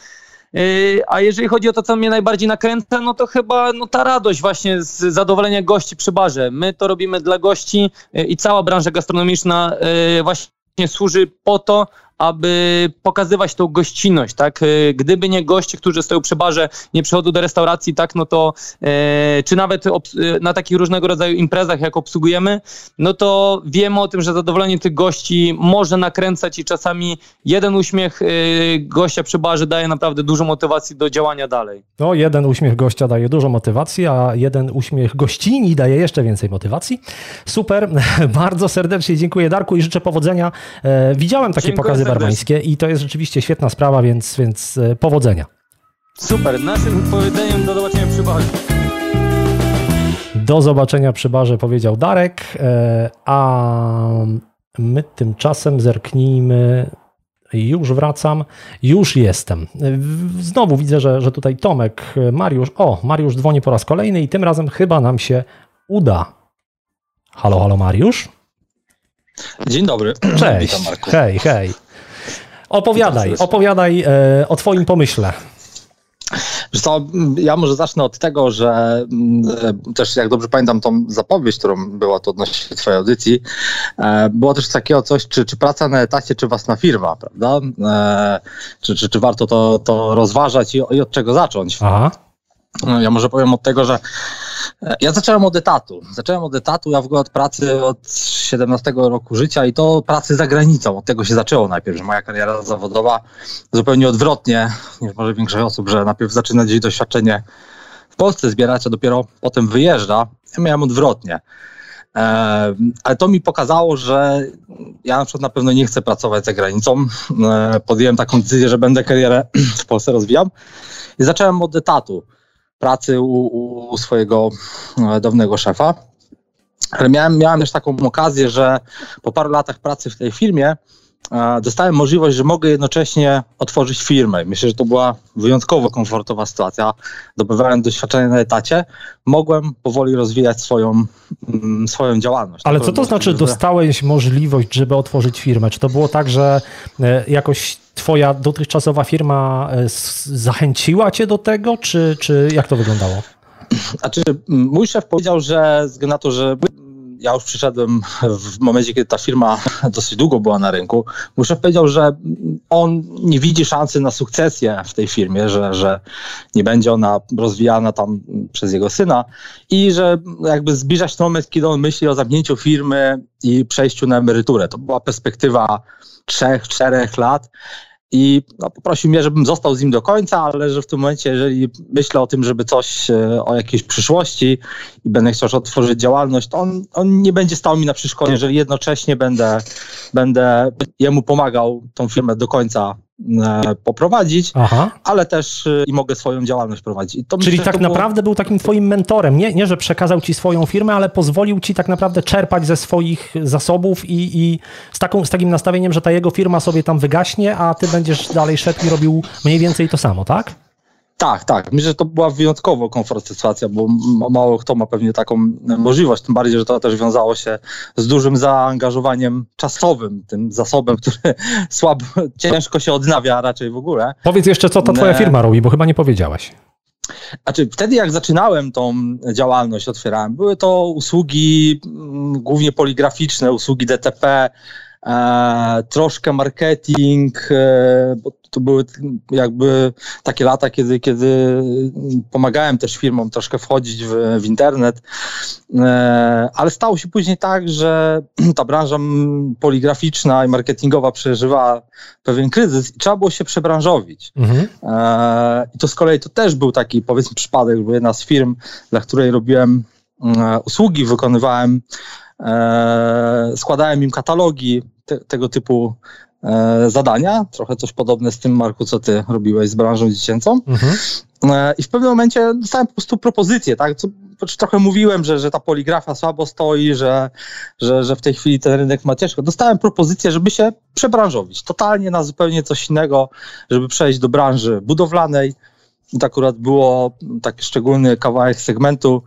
A jeżeli chodzi o to, co mnie najbardziej nakręca, no to chyba no, ta radość właśnie z zadowolenia gości przy barze. My to robimy dla gości i cała branża gastronomiczna właśnie służy po to, aby pokazywać tą gościnność, tak? E, gdyby nie goście, którzy stoją przy barze, nie przychodzą do restauracji, tak, no to e, czy nawet e, na takich różnego rodzaju imprezach, jak obsługujemy, no to wiemy o tym, że zadowolenie tych gości może nakręcać i czasami jeden uśmiech e, gościa przy barze daje naprawdę dużo motywacji do działania dalej. No, jeden uśmiech gościa daje dużo motywacji, a jeden uśmiech gościni daje jeszcze więcej motywacji. Super, <laughs> bardzo serdecznie dziękuję Darku i życzę powodzenia. E, widziałem takie Dziękuję barmańskie i to jest rzeczywiście świetna sprawa, więc, więc e, powodzenia. Super, naszym powiedzeniem do zobaczenia przy barze. Do zobaczenia przy barze powiedział Darek, e, a my tymczasem zerknijmy już wracam, już jestem. Znowu widzę, że, że tutaj Tomek, Mariusz, o, Mariusz dzwoni po raz kolejny i tym razem chyba nam się uda. Halo, halo Mariusz? Dzień dobry. Cześć. Witam, Marku. Hej, hej. Opowiadaj, opowiadaj e, o Twoim pomyśle. Co, ja może zacznę od tego, że mm, też jak dobrze pamiętam tą zapowiedź, którą była to odnośnie twojej audycji, e, było też takiego coś, czy, czy praca na etacie, czy własna firma, prawda? E, czy, czy, czy warto to, to rozważać i, i od czego zacząć? Aha. Ja może powiem od tego, że e, ja zacząłem od etatu. Zacząłem od etatu, ja w ogóle od pracy od 17 roku życia i to pracy za granicą. Od tego się zaczęło najpierw, że moja kariera zawodowa zupełnie odwrotnie niż może większość osób, że najpierw zaczyna gdzieś doświadczenie w Polsce zbierać, a dopiero potem wyjeżdża. Ja miałem odwrotnie. Ale to mi pokazało, że ja na przykład na pewno nie chcę pracować za granicą. Podjąłem taką decyzję, że będę karierę <clears throat> w Polsce rozwijał i zacząłem od etatu pracy u, u swojego e, dawnego szefa. Ale miałem, miałem też taką okazję, że po paru latach pracy w tej firmie dostałem możliwość, że mogę jednocześnie otworzyć firmę. Myślę, że to była wyjątkowo komfortowa sytuacja. Dobywałem doświadczenia na etacie, mogłem powoli rozwijać swoją, mm, swoją działalność. Ale co to znaczy, że... dostałeś możliwość, żeby otworzyć firmę? Czy to było tak, że e, jakoś twoja dotychczasowa firma e, zachęciła cię do tego, czy, czy jak to wyglądało? Znaczy, mój szef powiedział, że na to, że ja już przyszedłem w momencie, kiedy ta firma <laughs> dosyć długo była na rynku. Mój szef powiedział, że on nie widzi szansy na sukcesję w tej firmie, że, że nie będzie ona rozwijana tam przez jego syna i że jakby zbliża się ten moment, kiedy on myśli o zamknięciu firmy i przejściu na emeryturę. To była perspektywa trzech, czterech lat i no, poprosił mnie, żebym został z nim do końca, ale że w tym momencie, jeżeli myślę o tym, żeby coś e, o jakiejś przyszłości i będę chciał otworzyć działalność, to on, on nie będzie stał mi na przeszkodzie, jeżeli jednocześnie będę, będę jemu pomagał tą firmę do końca poprowadzić, Aha. ale też e, i mogę swoją działalność prowadzić. Czyli myślę, tak naprawdę był takim twoim mentorem, nie, nie, że przekazał ci swoją firmę, ale pozwolił ci tak naprawdę czerpać ze swoich zasobów i, i z, taką, z takim nastawieniem, że ta jego firma sobie tam wygaśnie, a ty będziesz dalej szedł i robił mniej więcej to samo, tak? Tak, tak. Myślę, że to była wyjątkowo komfortowa sytuacja, bo mało kto ma pewnie taką możliwość, tym bardziej, że to też wiązało się z dużym zaangażowaniem czasowym, tym zasobem, <laughs> który słabo, ciężko się odnawia raczej w ogóle. Powiedz jeszcze, co ta twoja firma robi, bo chyba nie powiedziałaś. Znaczy, wtedy jak zaczynałem tą działalność, otwierałem, były to usługi głównie poligraficzne, usługi DTP, e, troszkę marketing, e, bo to były jakby takie lata, kiedy, kiedy pomagałem też firmom troszkę wchodzić w, w internet, e, ale stało się później tak, że <clears throat> ta branża poligraficzna i marketingowa przeżywa pewien kryzys i trzeba było się przebranżowić. Mhm. E, I to z kolei to też był taki powiedzmy przypadek, bo jedna z firm, dla której robiłem e, usługi, wykonywałem składałem im katalogi te, tego typu e, zadania. Trochę coś podobne z tym, Marku, co ty robiłeś z branżą dziecięcą. Mhm. E, I w pewnym momencie dostałem po prostu propozycję, tak? Co, trochę mówiłem, że, że ta poligrafia słabo stoi, że, że, że w tej chwili ten rynek ma ciężko. Dostałem propozycję, żeby się przebranżowić totalnie na zupełnie coś innego, żeby przejść do branży budowlanej, to akurat było taki szczególny kawałek segmentu,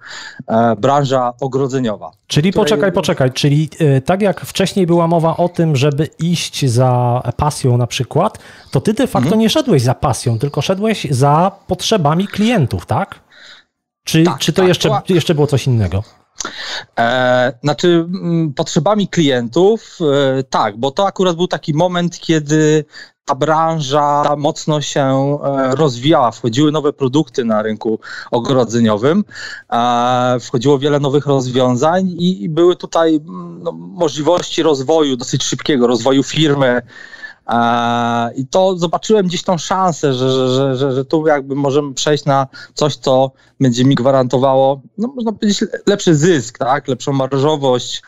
e, branża ogrodzeniowa. Czyli której... poczekaj, poczekaj, czyli e, tak jak wcześniej była mowa o tym, żeby iść za pasją na przykład, to ty de facto mhm. nie szedłeś za pasją, tylko szedłeś za potrzebami klientów, tak? Czy, tak, czy to tak, jeszcze, to... jeszcze było coś innego? E, znaczy, m, potrzebami klientów, e, tak, bo to akurat był taki moment, kiedy ta branża mocno się e, rozwijała, wchodziły nowe produkty na rynku ogrodzeniowym, e, wchodziło wiele nowych rozwiązań i były tutaj no, możliwości rozwoju, dosyć szybkiego rozwoju firmy, I to zobaczyłem gdzieś tą szansę, że, że, że, że, tu jakby możemy przejść na coś, co będzie mi gwarantowało, no można powiedzieć, lepszy zysk, tak, lepszą marżowość,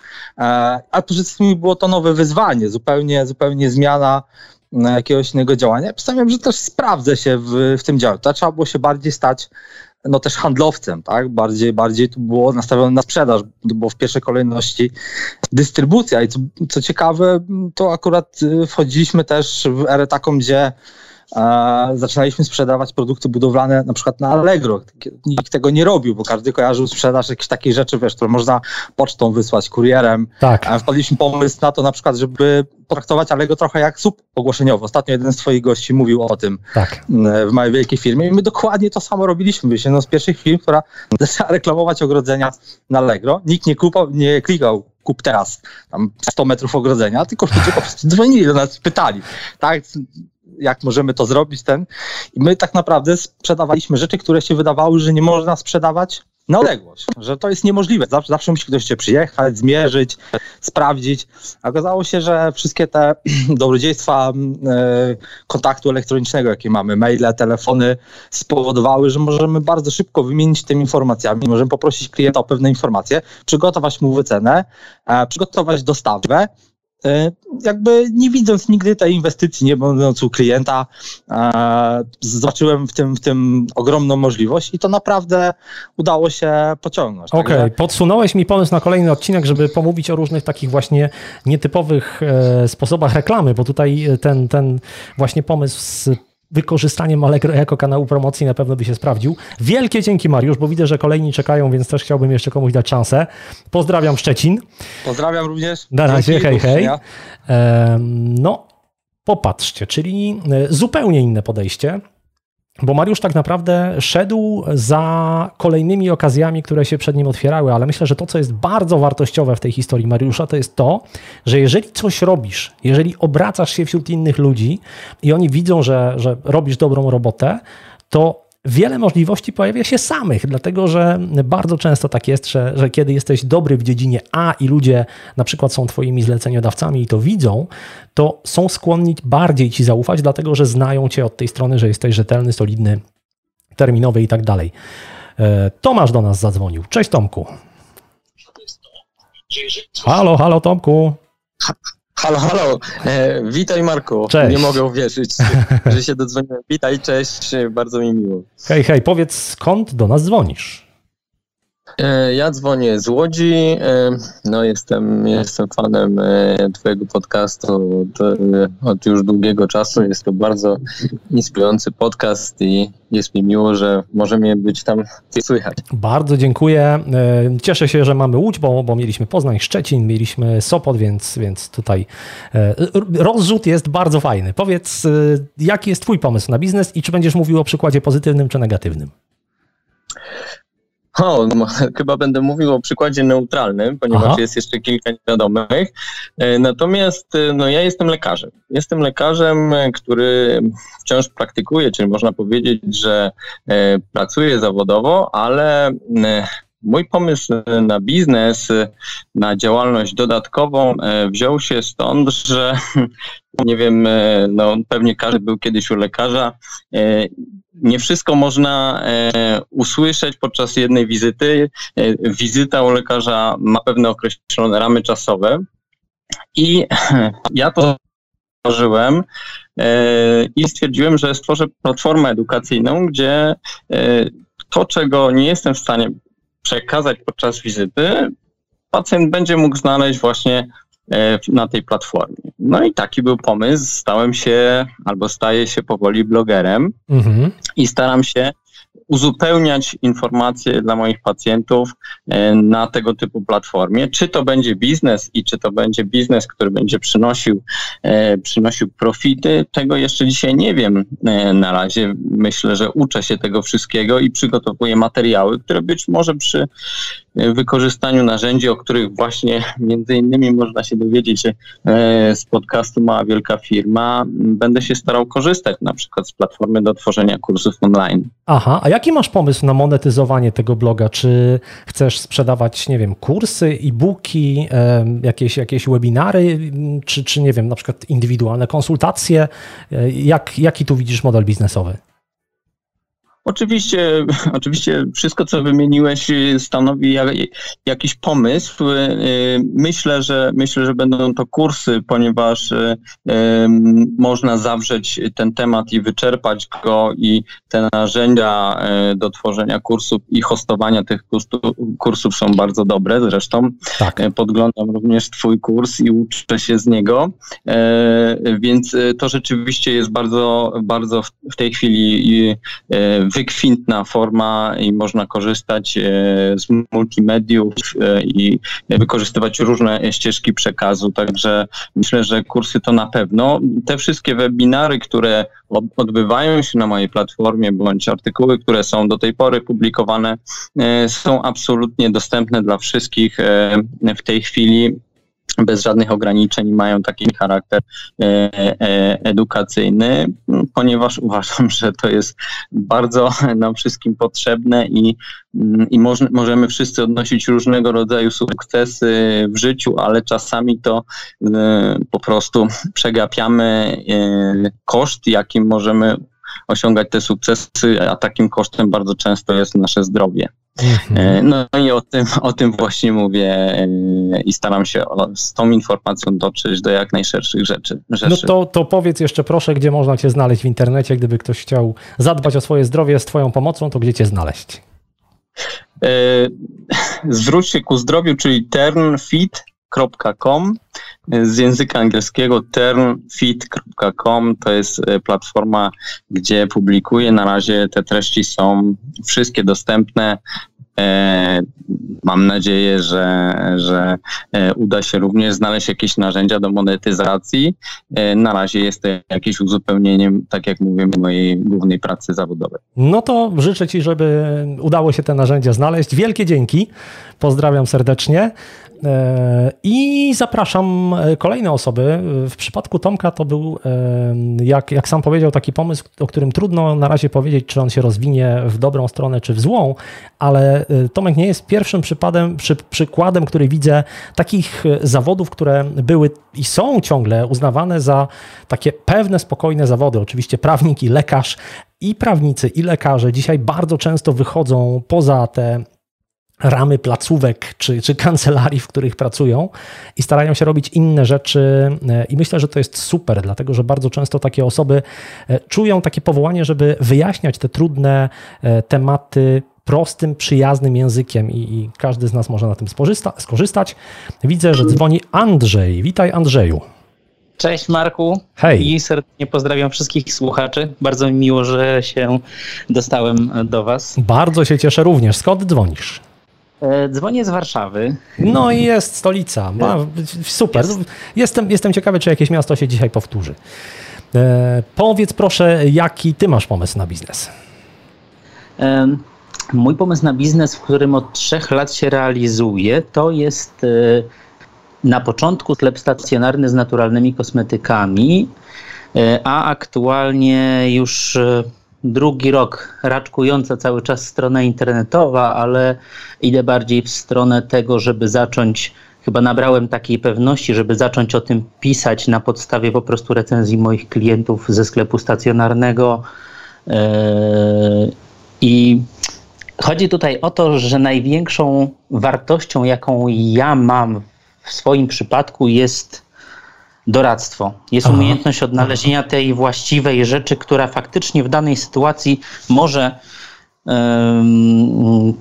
a przede wszystkim było to nowe wyzwanie, zupełnie, zupełnie zmiana jakiegoś innego działania. Przedstawiam, że też sprawdzę się w, w tym działaniu. Trzeba było się bardziej stać no też handlowcem, tak? Bardziej, bardziej tu było nastawione na sprzedaż, bo w pierwszej kolejności dystrybucja. I co, co ciekawe, to akurat y, wchodziliśmy też w erę taką, gdzie zaczynaliśmy sprzedawać produkty budowlane na przykład na Allegro. Nikt tego nie robił, bo każdy kojarzył sprzedaż jakichś takich rzeczy, wiesz, które można pocztą wysłać, kurierem. Tak. A wpadliśmy pomysł na to na przykład, żeby potraktować Allegro trochę jak sub ogłoszeniowy. Ostatnio jeden z twoich gości mówił o tym tak. w mojej wielkiej firmie i my dokładnie to samo robiliśmy. Byliśmy jedną z pierwszych firm, która zaczęła reklamować ogrodzenia na Allegro. Nikt nie, kupał, nie klikał kup teraz tam 100 metrów ogrodzenia, tylko ludzie po prostu dzwonili do nas, pytali, tak, jak możemy to zrobić, ten. I my tak naprawdę sprzedawaliśmy rzeczy, które się wydawały, że nie można sprzedawać na odległość, że to jest niemożliwe. Zawsze, zawsze musi ktoś cię przyjechać, zmierzyć, sprawdzić. Okazało się, że wszystkie te <clears throat> dobrodziejstwa e, kontaktu elektronicznego, jakie mamy, maile, telefony, spowodowały, że możemy bardzo szybko wymienić tymi informacjami. Możemy poprosić klienta o pewne informacje, przygotować mu wycenę, e, przygotować dostawę jakby nie widząc nigdy tej inwestycji, nie będąc u klienta, e, zobaczyłem w tym, w tym ogromną możliwość i to naprawdę udało się pociągnąć. Okej, okay. podsunąłeś mi pomysł na kolejny odcinek, żeby pomówić o różnych takich właśnie nietypowych e, sposobach reklamy, bo tutaj ten, ten właśnie pomysł z wykorzystaniem Allegro jako kanału promocji na pewno by się sprawdził. Wielkie dzięki Mariusz, bo widzę, że kolejni czekają, więc też chciałbym jeszcze komuś dać szansę. Pozdrawiam Szczecin. Pozdrawiam również. Na razie, hej, hej. No, popatrzcie, czyli e, zupełnie inne podejście. Bo Mariusz tak naprawdę szedł za kolejnymi okazjami, które się przed nim otwierały, ale myślę, że to, co jest bardzo wartościowe w tej historii Mariusza, to jest to, że jeżeli coś robisz, jeżeli obracasz się wśród innych ludzi i oni widzą, że, że robisz dobrą robotę, to wiele możliwości pojawia się samych, dlatego że bardzo często tak jest, że, że kiedy jesteś dobry w dziedzinie A i ludzie na przykład są twoimi zleceniodawcami i to widzą, to są skłonni bardziej ci zaufać, dlatego że znają cię od tej strony, że jesteś rzetelny, solidny, terminowy i tak dalej. E, Tomasz do nas zadzwonił. Cześć Tomku. Halo, halo Tomku. Halo, halo. E, witaj Marku. Cześć. Nie mogę uwierzyć, że się dodzwoniłem. Witaj, cześć, bardzo mi miło. Hej, hej, powiedz skąd do nas dzwonisz? E, ja dzwonię z Łodzi. E, no, jestem, jestem fanem e, Twojego podcastu od, od, już długiego czasu. Jest to bardzo inspirujący podcast i jest mi miło, że możemy być tam słychać. Bardzo dziękuję. Cieszę się, że mamy Łódź, bo, bo mieliśmy Poznań, Szczecin, mieliśmy Sopot, więc, więc tutaj rozrzut jest bardzo fajny. Powiedz, jaki jest Twój pomysł na biznes i czy będziesz mówił o przykładzie pozytywnym czy negatywnym? O, no, <laughs> chyba będę mówił o przykładzie neutralnym, ponieważ Aha. jest jeszcze kilka niewiadomych. E, natomiast e, no, ja jestem lekarzem. Jestem lekarzem, e, który wciąż praktykuje, czyli można powiedzieć, że e, pracuję zawodowo, ale Mój pomysł na biznes, na działalność dodatkową wziął się stąd, że <laughs> nie wiem, no pewnie każdy był kiedyś u lekarza nie wszystko można e, usłyszeć podczas jednej wizyty. E, wizyta u lekarza ma pewne określone ramy czasowe i <laughs> ja to stworzyłem e, i stwierdziłem, że stworzę platformę edukacyjną, gdzie e, to, czego nie jestem w stanie przekazać podczas wizyty, pacjent będzie mógł znaleźć właśnie E, na tej platformie. No i taki był pomysł. Stałem się albo staję się powoli blogerem mhm. i staram się uzupełniać informacje dla moich pacjentów e, na tego typu platformie. Czy to będzie biznes i czy to będzie biznes, który będzie przynosił, e, przynosił profity, tego jeszcze dzisiaj nie wiem na razie. Myślę, że uczę się tego wszystkiego i przygotowuję materiały, które być może przy wykorzystaniu narzędzi, o których właśnie między innymi można się dowiedzieć z podcastu Mała Wielka Firma. Będę się starał korzystać na przykład z platformy do tworzenia kursów online. Aha, a jaki masz pomysł na monetyzowanie tego bloga? Czy chcesz sprzedawać, nie wiem, kursy, e-booki, jakieś, jakieś webinary, czy, czy nie wiem, na przykład indywidualne konsultacje? Jak, jaki tu widzisz model biznesowy? Oczywiście, <laughs> oczywiście wszystko, co wymieniłeś, stanowi jakiś pomysł. Myślę, że myślę, że będą to kursy, ponieważ można zawrzeć ten temat i wyczerpać go i te narzędzia do tworzenia kursów i hostowania tych kursów są bardzo dobre. Zresztą tak. Podglądam również Twój kurs i uczę się z niego, więc to rzeczywiście jest bardzo, bardzo w tej chwili wykwintna forma i można korzystać e, z multimediów e, i wykorzystywać różne ścieżki przekazu. Także myślę, że kursy to na pewno. Te wszystkie webinary, które odbywają się na mojej platformie, bądź artykuły, które są do tej pory publikowane, e, są absolutnie dostępne dla wszystkich w tej chwili bez żadnych ograniczeń mają taki charakter e, e, edukacyjny, ponieważ uważam, że to jest bardzo nam wszystkim potrzebne i, i moż, możemy wszyscy odnosić różnego rodzaju sukcesy w życiu, ale czasami to e, po prostu przegapiamy koszt, jakim możemy osiągać te sukcesy, a takim kosztem bardzo często jest nasze zdrowie. Mhm. E, no i o tym, o tym właśnie mówię e, i staram się z tą informacją dotrzeć do jak najszerszych rzeczy. rzeczy. No to, to powiedz jeszcze proszę, gdzie można Cię znaleźć w internecie, gdyby ktoś chciał zadbać o swoje zdrowie z Twoją pomocą, to gdzie Cię znaleźć? E, <laughs> zwróć się ku zdrowiu, czyli turnfit.com z języka angielskiego turnfit.com to jest platforma, gdzie publikuję. Na razie te treści są wszystkie dostępne. E, mam nadzieję, że, że e, uda się również znaleźć jakieś narzędzia do monetyzacji. E, na razie jest to jakieś uzupełnienie, tak jak mówię, mojej głównej pracy zawodowej. No to życzę Ci, żeby udało się te narzędzia znaleźć. Wielkie dzięki. Pozdrawiam serdecznie. E, I zapraszam e, kolejne osoby. W przypadku Tomka to był, e, jak, jak sam powiedział, taki pomysł, o którym trudno na razie powiedzieć, czy on się rozwinie w dobrą stronę, czy w złą, ale Tomek nie jest pierwszym przypadem, przy, przykładem, który widzę takich zawodów, które były i są ciągle uznawane za takie pewne, spokojne zawody. Oczywiście prawnik i lekarz i prawnicy, i lekarze dzisiaj bardzo często wychodzą poza te ramy placówek czy, czy kancelarii, w których pracują i starają się robić inne rzeczy. E, I myślę, że to jest super, dlatego że bardzo często takie osoby e, czują takie powołanie, żeby wyjaśniać te trudne e, tematy prostym, przyjaznym językiem i, i każdy z nas może na tym skorzystać. Widzę, że dzwoni Andrzej. Witaj Andrzeju. Cześć Marku. Hej. I serdecznie pozdrawiam wszystkich słuchaczy. Bardzo mi miło, że się dostałem do Was. Bardzo się cieszę również. Skąd dzwonisz? E, dzwonię z Warszawy. No i jest stolica. Ma, super. Jestem, jestem ciekawy, czy jakieś miasto się dzisiaj powtórzy. E, powiedz proszę, jaki ty masz pomysł na biznes? E, mój pomysł na biznes, w którym od trzech lat się realizuje, to jest e, na początku sklep stacjonarny z naturalnymi kosmetykami, e, a aktualnie już e, drugi rok raczkująca cały czas strona internetowa, ale idę bardziej w stronę tego, żeby zacząć, chyba nabrałem takiej pewności, żeby zacząć o tym pisać na podstawie po prostu recenzji moich klientów ze sklepu stacjonarnego. Yy, I chodzi tutaj o to, że największą wartością, jaką ja mam w swoim przypadku jest doradztwo. Jest Aha. umiejętność odnalezienia tej właściwej rzeczy, która faktycznie w danej sytuacji może um,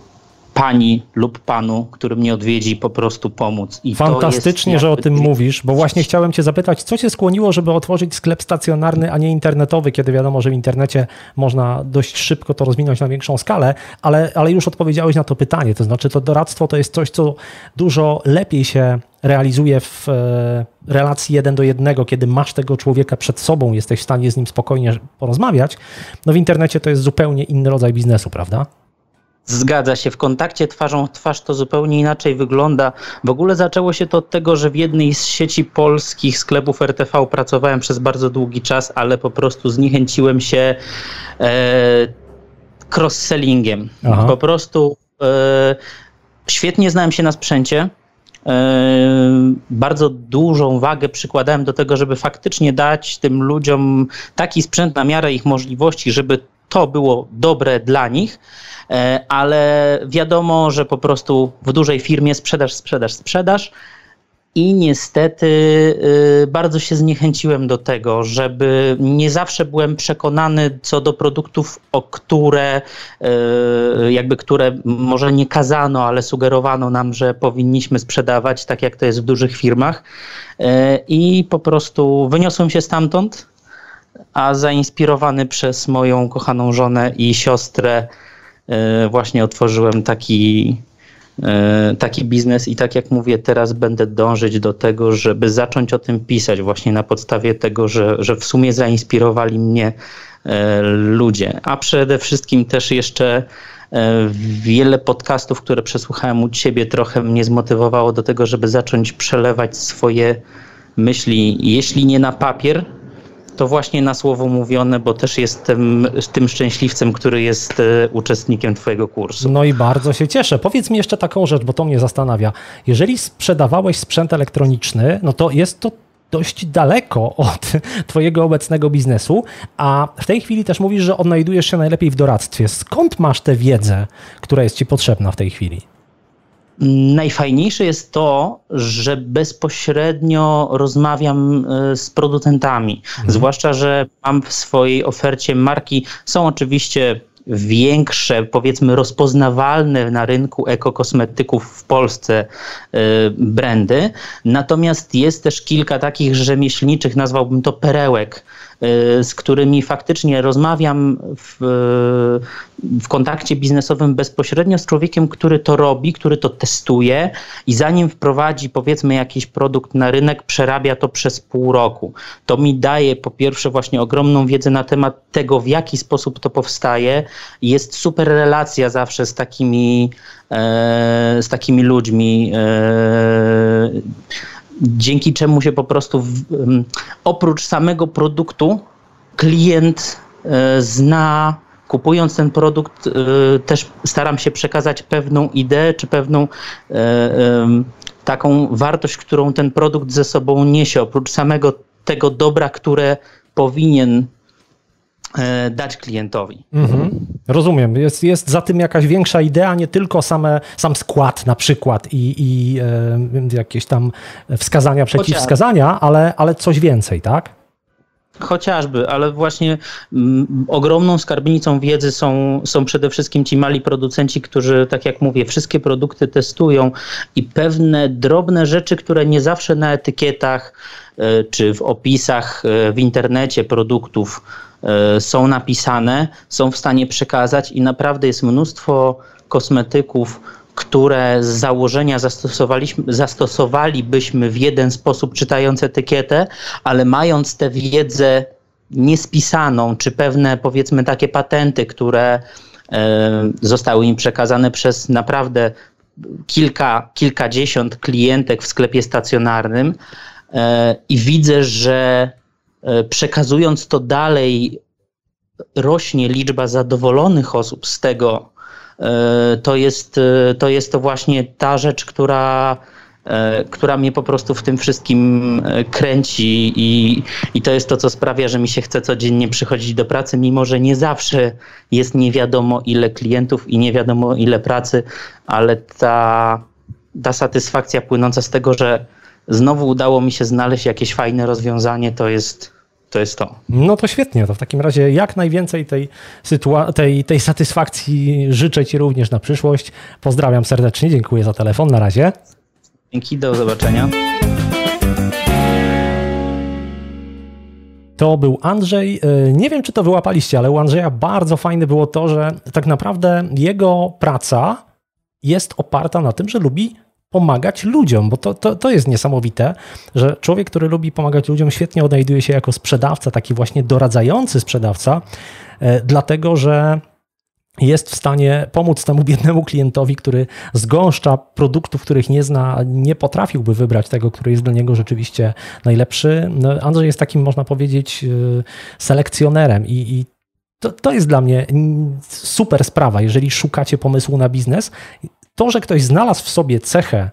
pani lub panu, który mnie odwiedzi, po prostu pomóc. I Fantastycznie, że o tym mówisz, bo właśnie chciałem Cię zapytać, co Cię skłoniło, żeby otworzyć sklep stacjonarny, a nie internetowy, kiedy wiadomo, że w internecie można dość szybko to rozwinąć na większą skalę, ale, ale już odpowiedziałeś na to pytanie. To znaczy, to doradztwo to jest coś, co dużo lepiej się realizuje w e, relacji jeden do jednego, kiedy masz tego człowieka przed sobą, jesteś w stanie z nim spokojnie porozmawiać. No w internecie to jest zupełnie inny rodzaj biznesu, prawda? Zgadza się. W kontakcie twarzą w twarz to zupełnie inaczej wygląda. W ogóle zaczęło się to od tego, że w jednej z sieci polskich sklepów RTV pracowałem przez bardzo długi czas, ale po prostu zniechęciłem się e, cross-sellingiem. Aha. Po prostu e, świetnie znałem się na sprzęcie. E, bardzo dużą wagę przykładałem do tego, żeby faktycznie dać tym ludziom taki sprzęt na miarę ich możliwości, żeby to było dobre dla nich, e, ale wiadomo, że po prostu w dużej firmie sprzedaż, sprzedaż, sprzedaż i niestety y, bardzo się zniechęciłem do tego, żeby nie zawsze byłem przekonany co do produktów, o które y, jakby które może nie kazano, ale sugerowano nam, że powinniśmy sprzedawać, tak jak to jest w dużych firmach. Y, I po prostu wyniosłem się stamtąd, a zainspirowany przez moją kochaną żonę i siostrę właśnie otworzyłem taki E, taki biznes i tak jak mówię, teraz będę dążyć do tego, żeby zacząć o tym pisać właśnie na podstawie tego, że, że w sumie zainspirowali mnie e, ludzie, a przede wszystkim też jeszcze e, wiele podcastów, które przesłuchałem u ciebie, trochę mnie zmotywowało do tego, żeby zacząć przelewać swoje myśli, jeśli nie na papier, to właśnie na słowo mówione, bo też jestem tym szczęśliwcem, który jest e, uczestnikiem Twojego kursu. No i bardzo się cieszę. Powiedz mi jeszcze taką rzecz, bo to mnie zastanawia. Jeżeli sprzedawałeś sprzęt elektroniczny, no to jest to dość daleko <laughs> od Twojego obecnego biznesu, a w tej chwili też mówisz, że odnajdujesz się najlepiej w doradztwie. Skąd masz tę wiedzę, która jest Ci potrzebna w tej chwili? Najfajniejsze jest to, że bezpośrednio rozmawiam e, z producentami. Mhm. Zwłaszcza, że mam w swojej ofercie marki, są oczywiście większe, powiedzmy rozpoznawalne na rynku ekokosmetyków w Polsce e, brandy. Natomiast jest też kilka takich rzemieślniczych, nazwałbym to perełek, z którymi faktycznie rozmawiam w, w kontakcie biznesowym bezpośrednio z człowiekiem, który to robi, który to testuje i zanim wprowadzi powiedzmy jakiś produkt na rynek, przerabia to przez pół roku. To mi daje po pierwsze właśnie ogromną wiedzę na temat tego, w jaki sposób to powstaje. Jest super relacja zawsze z takimi, e, z takimi ludźmi. E, dzięki czemu się po prostu w, oprócz samego produktu klient e, zna kupując ten produkt, e, też staram się przekazać pewną ideę czy pewną e, taką wartość, którą ten produkt ze sobą niesie, oprócz samego tego dobra, które powinien dać klientowi. Mhm. Rozumiem. Jest, jest za tym jakaś większa idea, nie tylko same, sam skład na przykład i, i e, jakieś tam wskazania, przeciwwskazania, ale, ale coś więcej, tak? Chociażby, ale właśnie mm, ogromną skarbnicą wiedzy są, są przede wszystkim ci mali producenci, którzy, tak jak mówię, wszystkie produkty testują i pewne drobne rzeczy, które nie zawsze na etykietach e, czy w opisach w internecie produktów E, są napisane, są w stanie przekazać i naprawdę jest mnóstwo kosmetyków, które z założenia zastosowaliśmy, zastosowalibyśmy w jeden sposób czytając etykietę, ale mając tę wiedzę niespisaną, czy pewne powiedzmy takie patenty, które e, zostały im przekazane przez naprawdę kilka, kilkadziesiąt klientek w sklepie stacjonarnym e, i widzę, że E, przekazując to dalej, rośnie liczba zadowolonych osób z tego. E, to jest e, to, jest to właśnie ta rzecz, która, która mnie po prostu w tym wszystkim kręci i, i to jest to, co sprawia, że mi się chce codziennie przychodzić do pracy, mimo że nie zawsze jest nie wiadomo ile klientów i nie wiadomo ile pracy, ale ta, ta satysfakcja płynąca z tego, że znowu udało mi się znaleźć jakieś fajne rozwiązanie, to jest to jest to. No to świetnie, to w takim razie jak najwięcej tej, sytua- tej, tej satysfakcji życzę Ci również na przyszłość. Pozdrawiam serdecznie, dziękuję za telefon, na razie. Dzięki, do zobaczenia. To był Andrzej. E, nie wiem, czy to wyłapaliście, ale u Andrzeja bardzo fajne było to, że tak naprawdę jego praca jest oparta na tym, że lubi pomagać ludziom, bo to, to, to jest niesamowite, że człowiek, który lubi pomagać ludziom, świetnie odnajduje się jako sprzedawca, taki właśnie doradzający sprzedawca, e, dlatego że jest w stanie pomóc temu biednemu klientowi, który zgąszcza produktów, których nie zna, nie potrafiłby wybrać tego, który jest dla niego rzeczywiście najlepszy. No, Andrzej jest takim, można powiedzieć, y, selekcjonerem i, i to, to jest dla mnie super sprawa, jeżeli szukacie pomysłu na biznes. To, że ktoś znalazł w sobie cechę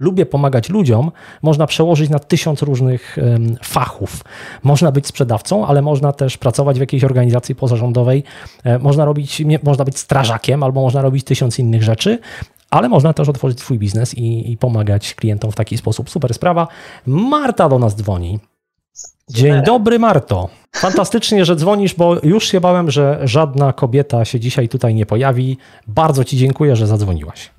lubię pomagać ludziom, można przełożyć na tysiąc różnych fachów. Można być sprzedawcą, ale można też pracować w jakiejś organizacji pozarządowej, e, można robić, można być strażakiem, albo można robić tysiąc innych rzeczy, ale można też otworzyć swój biznes i, i pomagać klientom w taki sposób. Super sprawa. Marta do nas dzwoni. Dzień dobry, Marto. Fantastycznie, że dzwonisz, bo już się bałem, że żadna kobieta się dzisiaj tutaj nie pojawi. Bardzo Ci dziękuję, że zadzwoniłaś.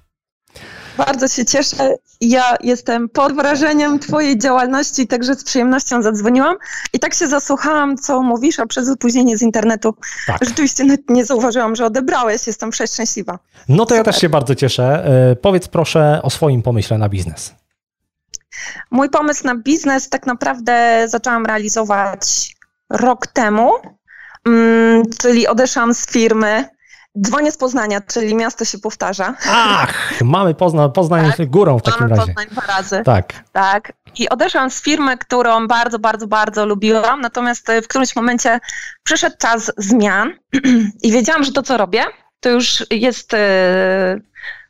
Bardzo się cieszę. Ja jestem pod wrażeniem Twojej działalności, także z przyjemnością zadzwoniłam. I tak się zasłuchałam, co mówisz, a przez opóźnienie z internetu tak. rzeczywiście nie zauważyłam, że odebrałeś. Jestem przeszczęśliwa. No to Super. ja też się bardzo cieszę. E, powiedz proszę o swoim pomyśle na biznes. Mój pomysł na biznes tak naprawdę zaczęłam realizować rok temu, mm, czyli odeszłam z firmy Dzwonię z Poznania, czyli miasto się powtarza. Ach, mamy Pozna, Poznań tak, górą w takim mamy razie. Poznań dwa razy. Tak. Tak. I odeszłam z firmy, którą bardzo, bardzo, bardzo lubiłam, natomiast w którymś momencie przyszedł czas zmian <clears throat> i wiedziałam, że to, co robię, to już jest...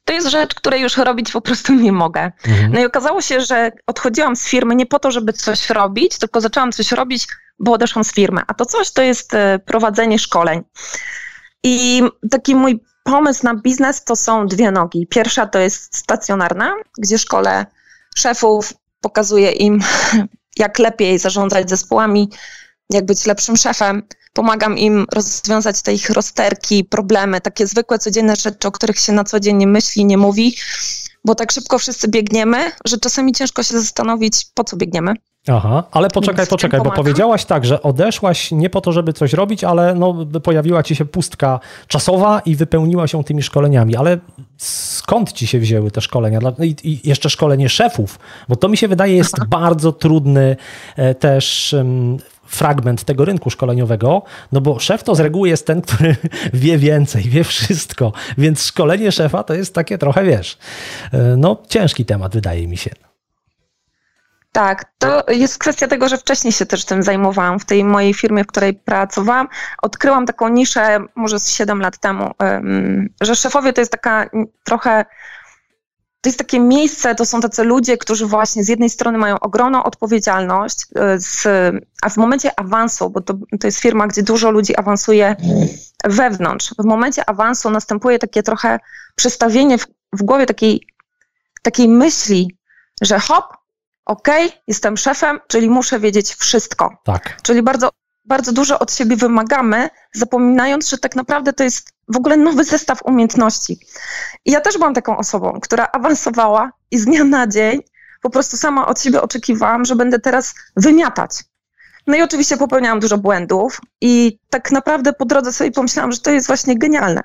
To jest rzecz, której już robić po prostu nie mogę. Mhm. No i okazało się, że odchodziłam z firmy nie po to, żeby coś robić, tylko zaczęłam coś robić, bo odeszłam z firmy. A to coś to jest e, prowadzenie szkoleń. I taki mój pomysł na biznes to są dwie nogi. Pierwsza to jest stacjonarna, gdzie szkole szefów, pokazuję im, <laughs> jak lepiej zarządzać zespołami, jak być lepszym szefem. Pomagam im rozwiązać te ich rozterki, problemy, takie zwykłe, codzienne rzeczy, o których się na co dzień nie myśli, nie mówi, bo tak szybko wszyscy biegniemy, że czasami ciężko się zastanowić, po co biegniemy. Aha, ale poczekaj, poczekaj, bo powiedziałaś tak, że odeszłaś nie po to, żeby coś robić, ale no, pojawiła ci się pustka czasowa i wypełniła się tymi szkoleniami. Ale skąd ci się wzięły te szkolenia? I, jeszcze szkolenie szefów, bo to mi się wydaje jest Aha. bardzo trudny e, też fragment tego rynku szkoleniowego, no bo szef to z reguły jest ten, który <laughs> wie więcej, wie wszystko, więc szkolenie szefa to jest takie trochę, wiesz, e, no ciężki temat wydaje mi się. Tak, to jest kwestia tego, że wcześniej się też tym zajmowałam. W tej mojej firmie, w której pracowałam, odkryłam taką niszę może z 7 lat temu, że szefowie to jest taka trochę. To jest takie miejsce, to są tacy ludzie, którzy właśnie z jednej strony mają ogromną odpowiedzialność, e, z, a w momencie awansu, bo to, to jest firma, gdzie dużo ludzi awansuje wewnątrz, w momencie awansu następuje takie trochę przestawienie w, w głowie takiej, takiej myśli, że hop, ok, jestem szefem, czyli muszę wiedzieć wszystko. Tak. Czyli bardzo, bardzo dużo od siebie wymagamy, zapominając, że tak naprawdę to jest w ogóle nowy zestaw umiejętności. I ja też byłam taką osobą, która awansowała i z dnia na dzień po prostu sama od siebie oczekiwałam, że będę teraz wymiatać. No i oczywiście popełniałam dużo błędów i tak naprawdę po drodze sobie pomyślałam, że to jest właśnie genialne.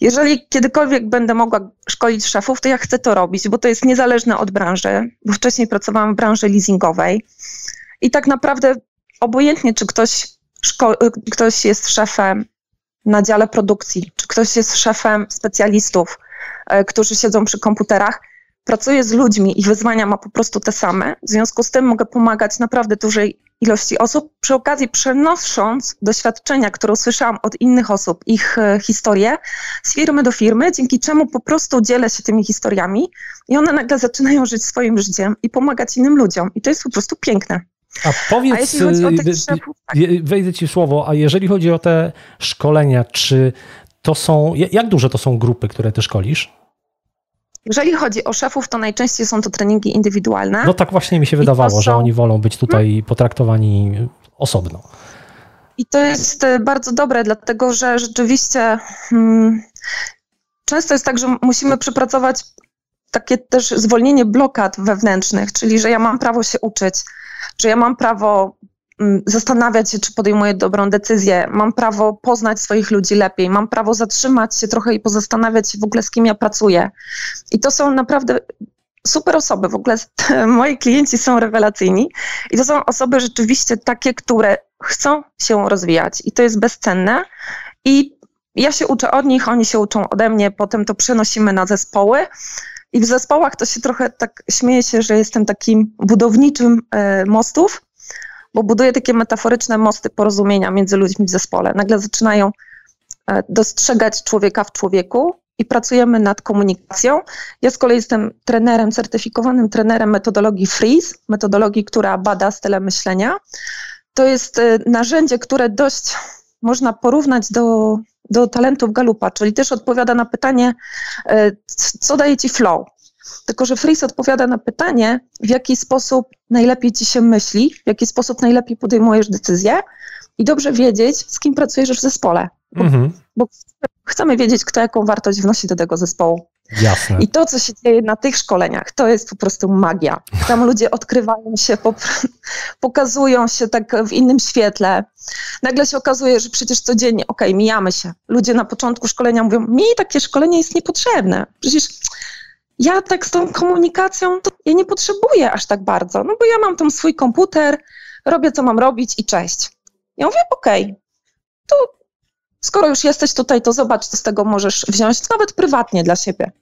Jeżeli kiedykolwiek będę mogła szkolić szefów, to ja chcę to robić, bo to jest niezależne od branży, bo wcześniej pracowałam w branży leasingowej i tak naprawdę obojętnie, czy ktoś, ktoś jest szefem na dziale produkcji, czy ktoś jest szefem specjalistów, e, którzy siedzą przy komputerach, pracuję z ludźmi i wyzwania ma po prostu te same. W związku z tym mogę pomagać naprawdę dużej ilości osób, przy okazji przenosząc doświadczenia, które usłyszałam od innych osób, ich e, historie z firmy do firmy, dzięki czemu po prostu dzielę się tymi historiami i one nagle zaczynają żyć swoim życiem i pomagać innym ludziom. I to jest po prostu piękne. A powiedz, a szefów, tak. wejdę ci w słowo, a jeżeli chodzi o te szkolenia, czy to są, jak duże to są grupy, które ty szkolisz? Jeżeli chodzi o szefów, to najczęściej są to treningi indywidualne. No tak właśnie mi się wydawało, są... że oni wolą być tutaj hmm. potraktowani osobno. I to jest bardzo dobre, dlatego że rzeczywiście hmm, często jest tak, że musimy przepracować takie też zwolnienie blokad wewnętrznych, czyli że ja mam prawo się uczyć, że ja mam prawo Mm, zastanawiać się, czy podejmuję dobrą decyzję. Mam prawo poznać swoich ludzi lepiej, mam prawo zatrzymać się trochę i pozastanawiać się w ogóle, z kim ja pracuję. I to są naprawdę super osoby. W ogóle <laughs> moi klienci są rewelacyjni i to są osoby rzeczywiście takie, które chcą się rozwijać i to jest bezcenne. I Ja się uczę od nich, oni się uczą ode mnie, potem to przenosimy na zespoły. I w zespołach to się trochę tak śmieje się, że jestem takim budowniczym e, mostów, bo buduję takie metaforyczne mosty porozumienia między ludźmi w zespole. Nagle zaczynają e, dostrzegać człowieka w człowieku i pracujemy nad komunikacją. Ja z kolei jestem trenerem, certyfikowanym trenerem metodologii FREEZE, metodologii, która bada style myślenia. To jest e, narzędzie, które dość można porównać do, do talentów Galupa, czyli też odpowiada na pytanie, e, co daje ci flow. Tylko, że Freeze odpowiada na pytanie, w jaki sposób najlepiej ci się myśli, w jaki sposób najlepiej podejmujesz decyzje i dobrze wiedzieć, z kim pracujesz w zespole. Bo, mhm. bo chcemy wiedzieć, kto jaką wartość wnosi do tego zespołu. Jasne. I to, co się dzieje na tych szkoleniach, to jest po prostu magia. Tam ludzie odkrywają się, pokazują się tak w innym świetle. Nagle się okazuje, że przecież codziennie, okej, okay, mijamy się. Ludzie na początku szkolenia mówią, mi takie szkolenie jest niepotrzebne. Przecież ja tak z tą komunikacją, to ja nie potrzebuję aż tak bardzo, no bo ja mam tam swój komputer, robię co mam robić i cześć. Ja mówię, okej, okay, to skoro już jesteś tutaj, to zobacz, co z tego możesz wziąć, nawet prywatnie dla siebie.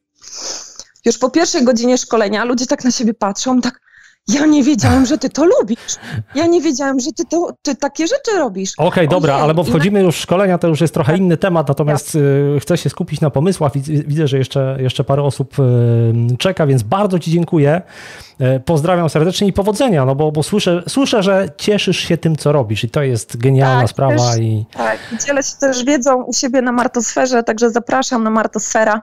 Już po pierwszej godzinie szkolenia ludzie tak na siebie patrzą, tak, ja nie wiedziałem, że ty to lubisz. Ja nie wiedziałem, że ty, to, ty takie rzeczy robisz. Okej, okay, dobra, ale bo wchodzimy już w szkolenia, to już jest trochę inny temat, natomiast tak. chcę się skupić na pomysłach. Widzę, że jeszcze, jeszcze parę osób y, czeka, więc bardzo Ci dziękuję. Y, pozdrawiam serdecznie i powodzenia, no bo, bo słyszę, słyszę, że cieszysz się tym, co robisz i to jest genialna tak, sprawa. Też, i... Tak, dzielę się też wiedzą u siebie na Martosferze, także zapraszam na Martosfera.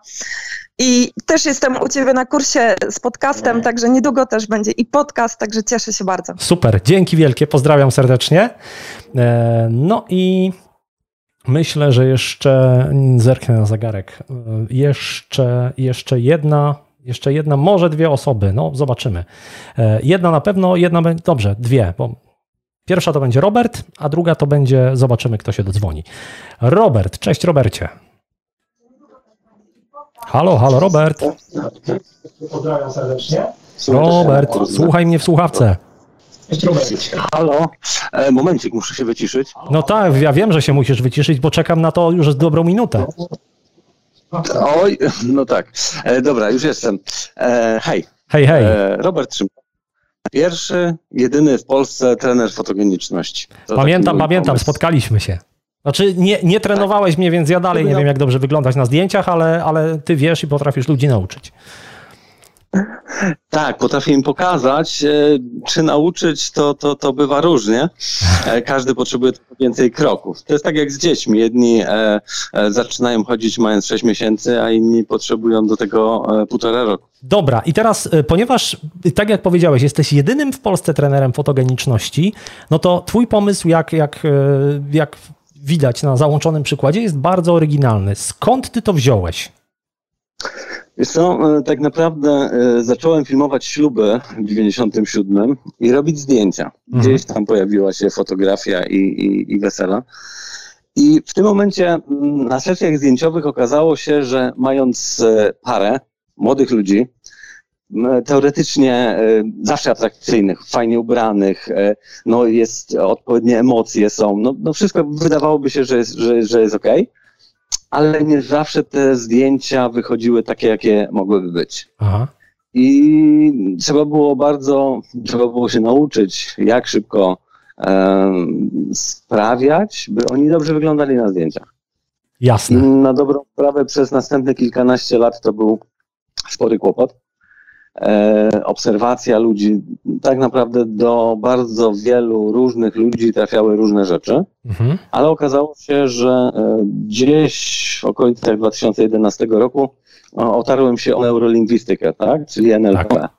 I też jestem u Ciebie na kursie z podcastem, także niedługo też będzie i podcast, także cieszę się bardzo. Super, dzięki wielkie, pozdrawiam serdecznie. E, no i myślę, że jeszcze zerknę na zegarek. E, jeszcze, jeszcze jedna, jeszcze jedna, może dwie osoby, no zobaczymy. E, jedna na pewno, jedna, dobrze, dwie, bo pierwsza to będzie Robert, a druga to będzie, zobaczymy kto się dodzwoni. Robert, cześć Robercie. Halo, halo, Robert. Pozdrawiam serdecznie. Robert, słuchaj mnie w słuchawce. Halo, e, momencik, muszę się wyciszyć. No tak, ja wiem, że się musisz wyciszyć, bo czekam na to już dobrą minutę. Oj, no tak. E, dobra, już jestem. E, hej. Hej, hej. E, Robert Szymon. Pierwszy, jedyny w Polsce trener fotogeniczności. To pamiętam, pamiętam, pomysł. spotkaliśmy się. Znaczy, nie, nie trenowałeś mnie, więc ja dalej nie wiem, jak dobrze wyglądać na zdjęciach, ale, ale ty wiesz i potrafisz ludzi nauczyć. <laughs> Tak, potrafię im pokazać. E, czy nauczyć, to, to, to bywa różnie. E, każdy potrzebuje więcej kroków. To jest tak jak z dziećmi. Jedni e, zaczynają chodzić mając 6 miesięcy, a inni potrzebują do tego półtora roku. Dobra, i teraz, ponieważ, tak jak powiedziałeś, jesteś jedynym w Polsce trenerem fotogeniczności, no to twój pomysł, jak, jak, jak widać na załączonym przykładzie, jest bardzo oryginalny. Skąd ty to wziąłeś? Wiesz co, e, tak naprawdę e, zacząłem filmować śluby w 97 i robić zdjęcia. Mhm. Gdzieś tam pojawiła się fotografia i, i, i wesela. I w tym momencie mm, na sesjach zdjęciowych okazało się, że mając e, parę młodych ludzi, teoretycznie zawsze atrakcyjnych, fajnie ubranych, no jest odpowiednie emocje są, no, no wszystko wydawałoby się, że jest, że, że jest okej. Okay ale nie zawsze te zdjęcia wychodziły takie, jakie mogłyby być. Aha. I trzeba było bardzo, trzeba było się nauczyć, jak szybko sprawiać, by oni dobrze wyglądali na zdjęciach. Jasne. Na dobrą sprawę przez następne kilkanaście lat to był spory kłopot. E, obserwacja ludzi, tak naprawdę do bardzo wielu różnych ludzi trafiały różne rzeczy, mhm. ale okazało się, że e, gdzieś w okolicach 2011 roku otarłem się o neurolingwistykę, tak? czyli NLP tak.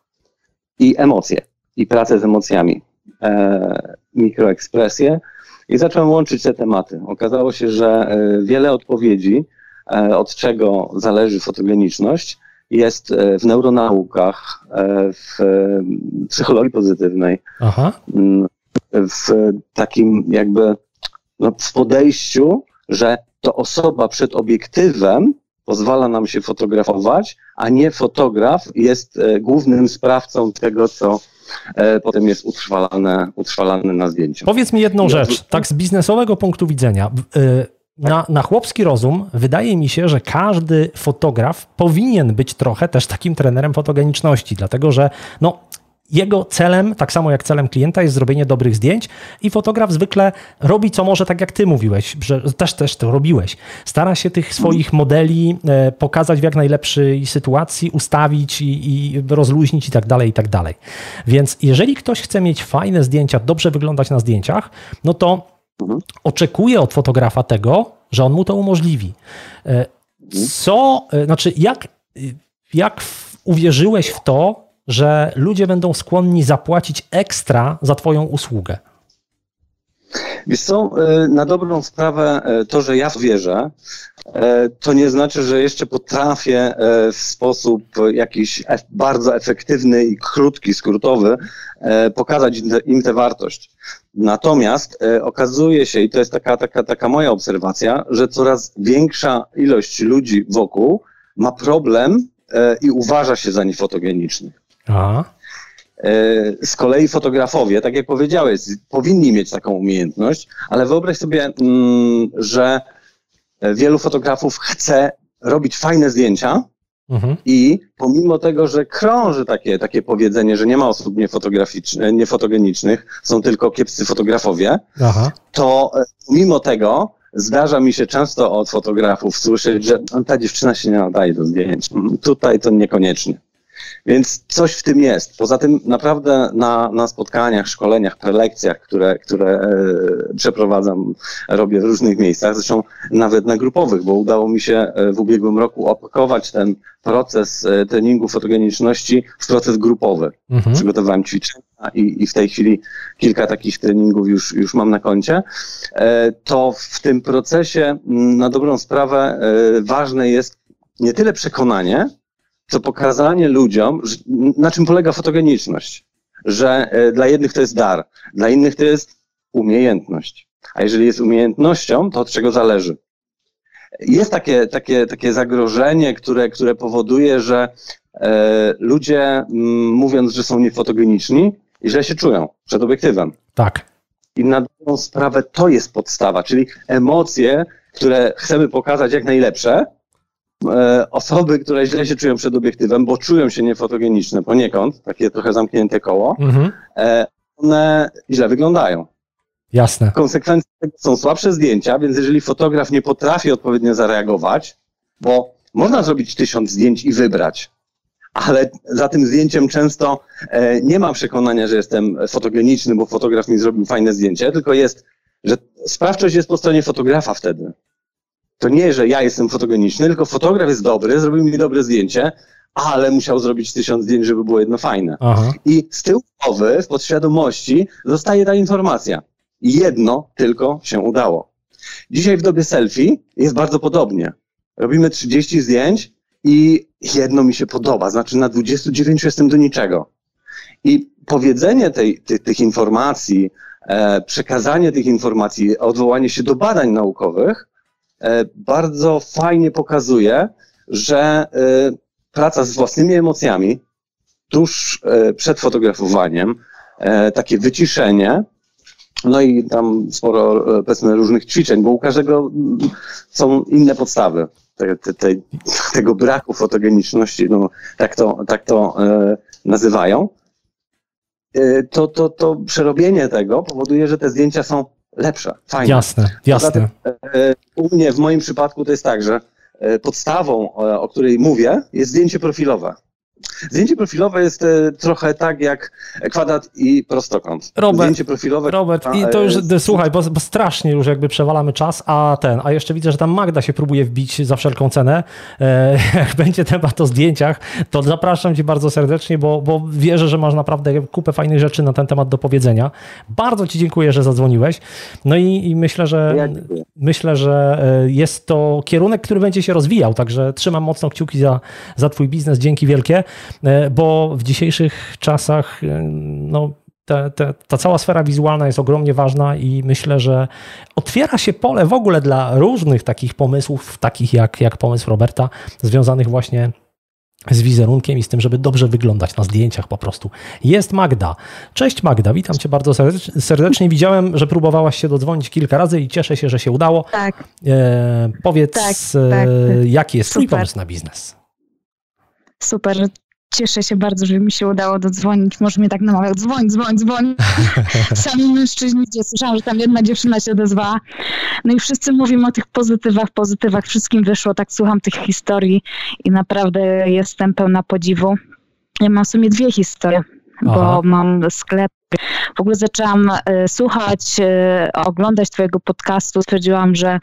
i emocje, i pracę z emocjami, e, mikroekspresję i zacząłem łączyć te tematy. Okazało się, że e, wiele odpowiedzi, od czego zależy fotogeniczność, jest e, w neuronaukach, e, w psychologii pozytywnej, Aha. Mm, w takim jakby no, w podejściu, że to osoba przed obiektywem pozwala nam się fotografować, a nie fotograf jest e, głównym sprawcą tego, co potem jest utrwalane, utrwalane na zdjęciu. Powiedz mi jedną rzecz, tak z biznesowego punktu widzenia na, na chłopski rozum wydaje mi się, że każdy fotograf powinien być trochę też takim trenerem fotogeniczności, dlatego że no, jego celem, tak samo jak celem klienta, jest zrobienie dobrych zdjęć i fotograf zwykle robi co może, tak jak ty mówiłeś, że też, też to robiłeś. Stara się tych swoich modeli e, pokazać w jak najlepszej sytuacji, ustawić i, i rozluźnić i tak dalej, i tak dalej. Więc jeżeli ktoś chce mieć fajne zdjęcia, dobrze wyglądać na zdjęciach, no to oczekuje od fotografa tego, że on mu to umożliwi. E, co, e, znaczy jak, jak uwierzyłeś w to, że ludzie będą skłonni zapłacić ekstra za Twoją usługę? Wiesz e, na dobrą sprawę e, to, że ja wierzę, e, to nie znaczy, że jeszcze potrafię w sposób jakiś bardzo efektywny i krótki, skrótowy pokazać im tę wartość. Natomiast okazuje się, i to jest taka, taka, taka moja obserwacja, że coraz większa ilość ludzi wokół ma problem i uważa się za niefotogenicznych. Aha. E, z kolei fotografowie, tak jak powiedziałeś, powinni mieć taką umiejętność, ale wyobraź sobie, mm, że wielu fotografów chce robić fajne zdjęcia mhm. i pomimo tego, że krąży takie, takie powiedzenie, że nie ma osób niefotogenicznych, są tylko kiepscy fotografowie, Aha. to e, pomimo tego zdarza mi się często od fotografów słyszeć, że no, ta dziewczyna się nie nadaje do zdjęć. Tutaj to niekoniecznie. Więc coś w tym jest. Poza tym naprawdę na, na spotkaniach, szkoleniach, prelekcjach, które, które e, przeprowadzam, robię w różnych miejscach, zresztą nawet na grupowych, bo udało mi się e, w ubiegłym roku opakować ten proces e, treningu fotogeniczności w proces grupowy. Mhm. Przygotowałem ćwiczenia i, i w tej chwili kilka takich treningów już, już mam na koncie. E, to w tym procesie na dobrą sprawę e, ważne jest nie tyle przekonanie, co pokazanie ludziom, na czym polega fotogeniczność. Że e, dla jednych to jest dar, dla innych to jest umiejętność. A jeżeli jest umiejętnością, to od czego zależy? Jest takie, takie, takie zagrożenie, które, które powoduje, że e, ludzie, m, mówiąc, że są niefotogeniczni, źle się czują przed obiektywem. Tak. I na dobrą sprawę to jest podstawa, czyli emocje, które chcemy pokazać jak najlepsze, osoby, które źle się czują przed obiektywem, bo czują się niefotogeniczne poniekąd, takie trochę zamknięte koło, mhm. E, one źle wyglądają. Jasne. Konsekwencje tego są słabsze zdjęcia, więc jeżeli fotograf nie potrafi odpowiednio zareagować, bo można zrobić tysiąc zdjęć i wybrać, ale za tym zdjęciem często e, nie ma przekonania, że jestem fotogeniczny, bo fotograf mi zrobił fajne zdjęcie, tylko jest, że sprawczość jest po stronie fotografa wtedy to nie, że ja jestem fotogeniczny, tylko fotograf jest dobry, zrobił mi dobre zdjęcie, ale musiał zrobić tysiąc zdjęć, żeby było jedno fajne. Aha. I z tyłu głowy, w podświadomości zostaje ta informacja. Jedno tylko się udało. Dzisiaj w dobie selfie jest bardzo podobnie. Robimy 30 zdjęć i jedno mi się podoba, znaczy na 29 jestem do niczego. I powiedzenie tej, ty, tych informacji, e, przekazanie tych informacji, odwołanie się do badań naukowych bardzo fajnie pokazuje, że e, praca z własnymi emocjami tuż e, przed fotografowaniem, takie wyciszenie, no i tam sporo powiedzmy różnych ćwiczeń, bo u każdego są inne podstawy te, te, te, tego braku fotogeniczności, no, tak to, tak to e, nazywają. E, to, to, to przerobienie tego powoduje, że te zdjęcia są lepsza, fajna. Jasne, jasne. E, u mnie, w moim przypadku to jest tak, że e, podstawą, o której mówię, jest zdjęcie profilowe. Zdjęcie profilowe jest e, trochę tak jak kwadrat i prostokąt. Robert, Zdjęcie profilowe. Robert, i to już, jest... słuchaj, bo, bo, strasznie już jakby przewalamy czas, a ten, a jeszcze widzę, że tam Magda się próbuje wbić za wszelką cenę. E, <laughs> jak będzie temat o zdjęciach, to zapraszam cię bardzo serdecznie, bo, bo wierzę, że masz naprawdę kupę fajnych rzeczy na ten temat do powiedzenia. Bardzo ci dziękuję, że zadzwoniłeś. No i, i myślę, że ja myślę, że e, jest to kierunek, który będzie się rozwijał, także trzymam mocno kciuki za, za twój biznes. Dzięki wielkie. E, bo w dzisiejszych czasach e, no, te, ta cała sfera wizualna jest ogromnie ważna i myślę, że otwiera się pole w ogóle dla różnych takich pomysłów, takich jak, jak pomysł Roberta, związanych właśnie z wizerunkiem i z tym, żeby dobrze wyglądać na zdjęciach po prostu. Jest Magda. Cześć Magda, witam Cię bardzo serdecznie. Widziałem, że próbowałaś się dodzwonić kilka razy i cieszę się, że się udało. Tak. E, powiedz, tak, tak. E, jaki jest Super. Twój pomysł na biznes? Super. Cieszę się bardzo, że mi się udało dodzwonić. Może mnie tak namawiał, dzwoń, dzwoń, dzwoń. <laughs> Sami mężczyźni, gdzie słyszałam, że tam jedna dziewczyna się odezwała. No i wszyscy mówimy o tych pozytywach, pozytywach. Wszystkim wyszło, tak słucham tych historii i naprawdę jestem pełna podziwu. Ja mam w sumie dwie historie, Aha. bo mam sklep w ogóle zaczęłam e, słuchać, e, oglądać Twojego podcastu. Stwierdziłam, że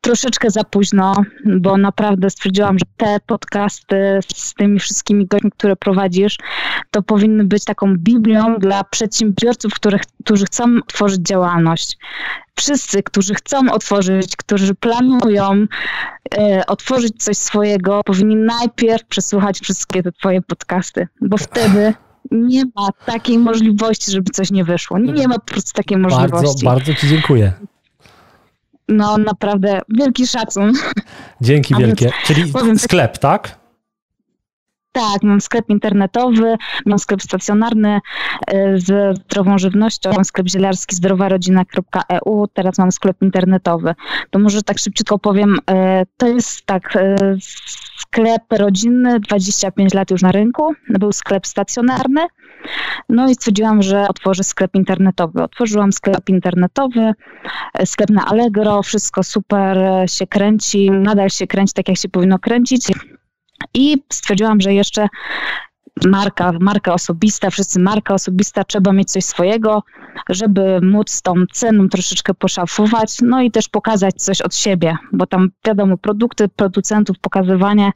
troszeczkę za późno, bo naprawdę stwierdziłam, że te podcasty z tymi wszystkimi gośćmi, które prowadzisz, to powinny być taką Biblią dla przedsiębiorców, których, którzy chcą tworzyć działalność wszyscy, którzy chcą otworzyć, którzy planują e, otworzyć coś swojego, powinni najpierw przesłuchać wszystkie te Twoje podcasty, bo wtedy nie ma takiej możliwości, żeby coś nie wyszło. Nie ma po prostu takiej możliwości. Bardzo, bardzo Ci dziękuję. No naprawdę wielki szacun. Dzięki wielkie. Czyli powiem, sklep, tak? Tak, mam sklep internetowy, mam sklep stacjonarny e, z zdrową żywnością, mam sklep zielarski zdrowarodzina.eu, teraz mam sklep internetowy. To może tak szybciutko powiem, e, to jest tak e, sklep rodzinny, 25 lat już na rynku, był sklep stacjonarny, no i stwierdziłam, że otworzę sklep internetowy. Otworzyłam sklep internetowy, sklep na Allegro, wszystko super się kręci, nadal się kręci tak, jak się powinno kręcić. I stwierdziłam, że jeszcze marka, marka osobista, wszyscy marka osobista, trzeba mieć coś swojego, żeby móc tą ceną troszeczkę poszafować, no i też pokazać coś od siebie, bo tam wiadomo, produkty producentów, pokazywanie,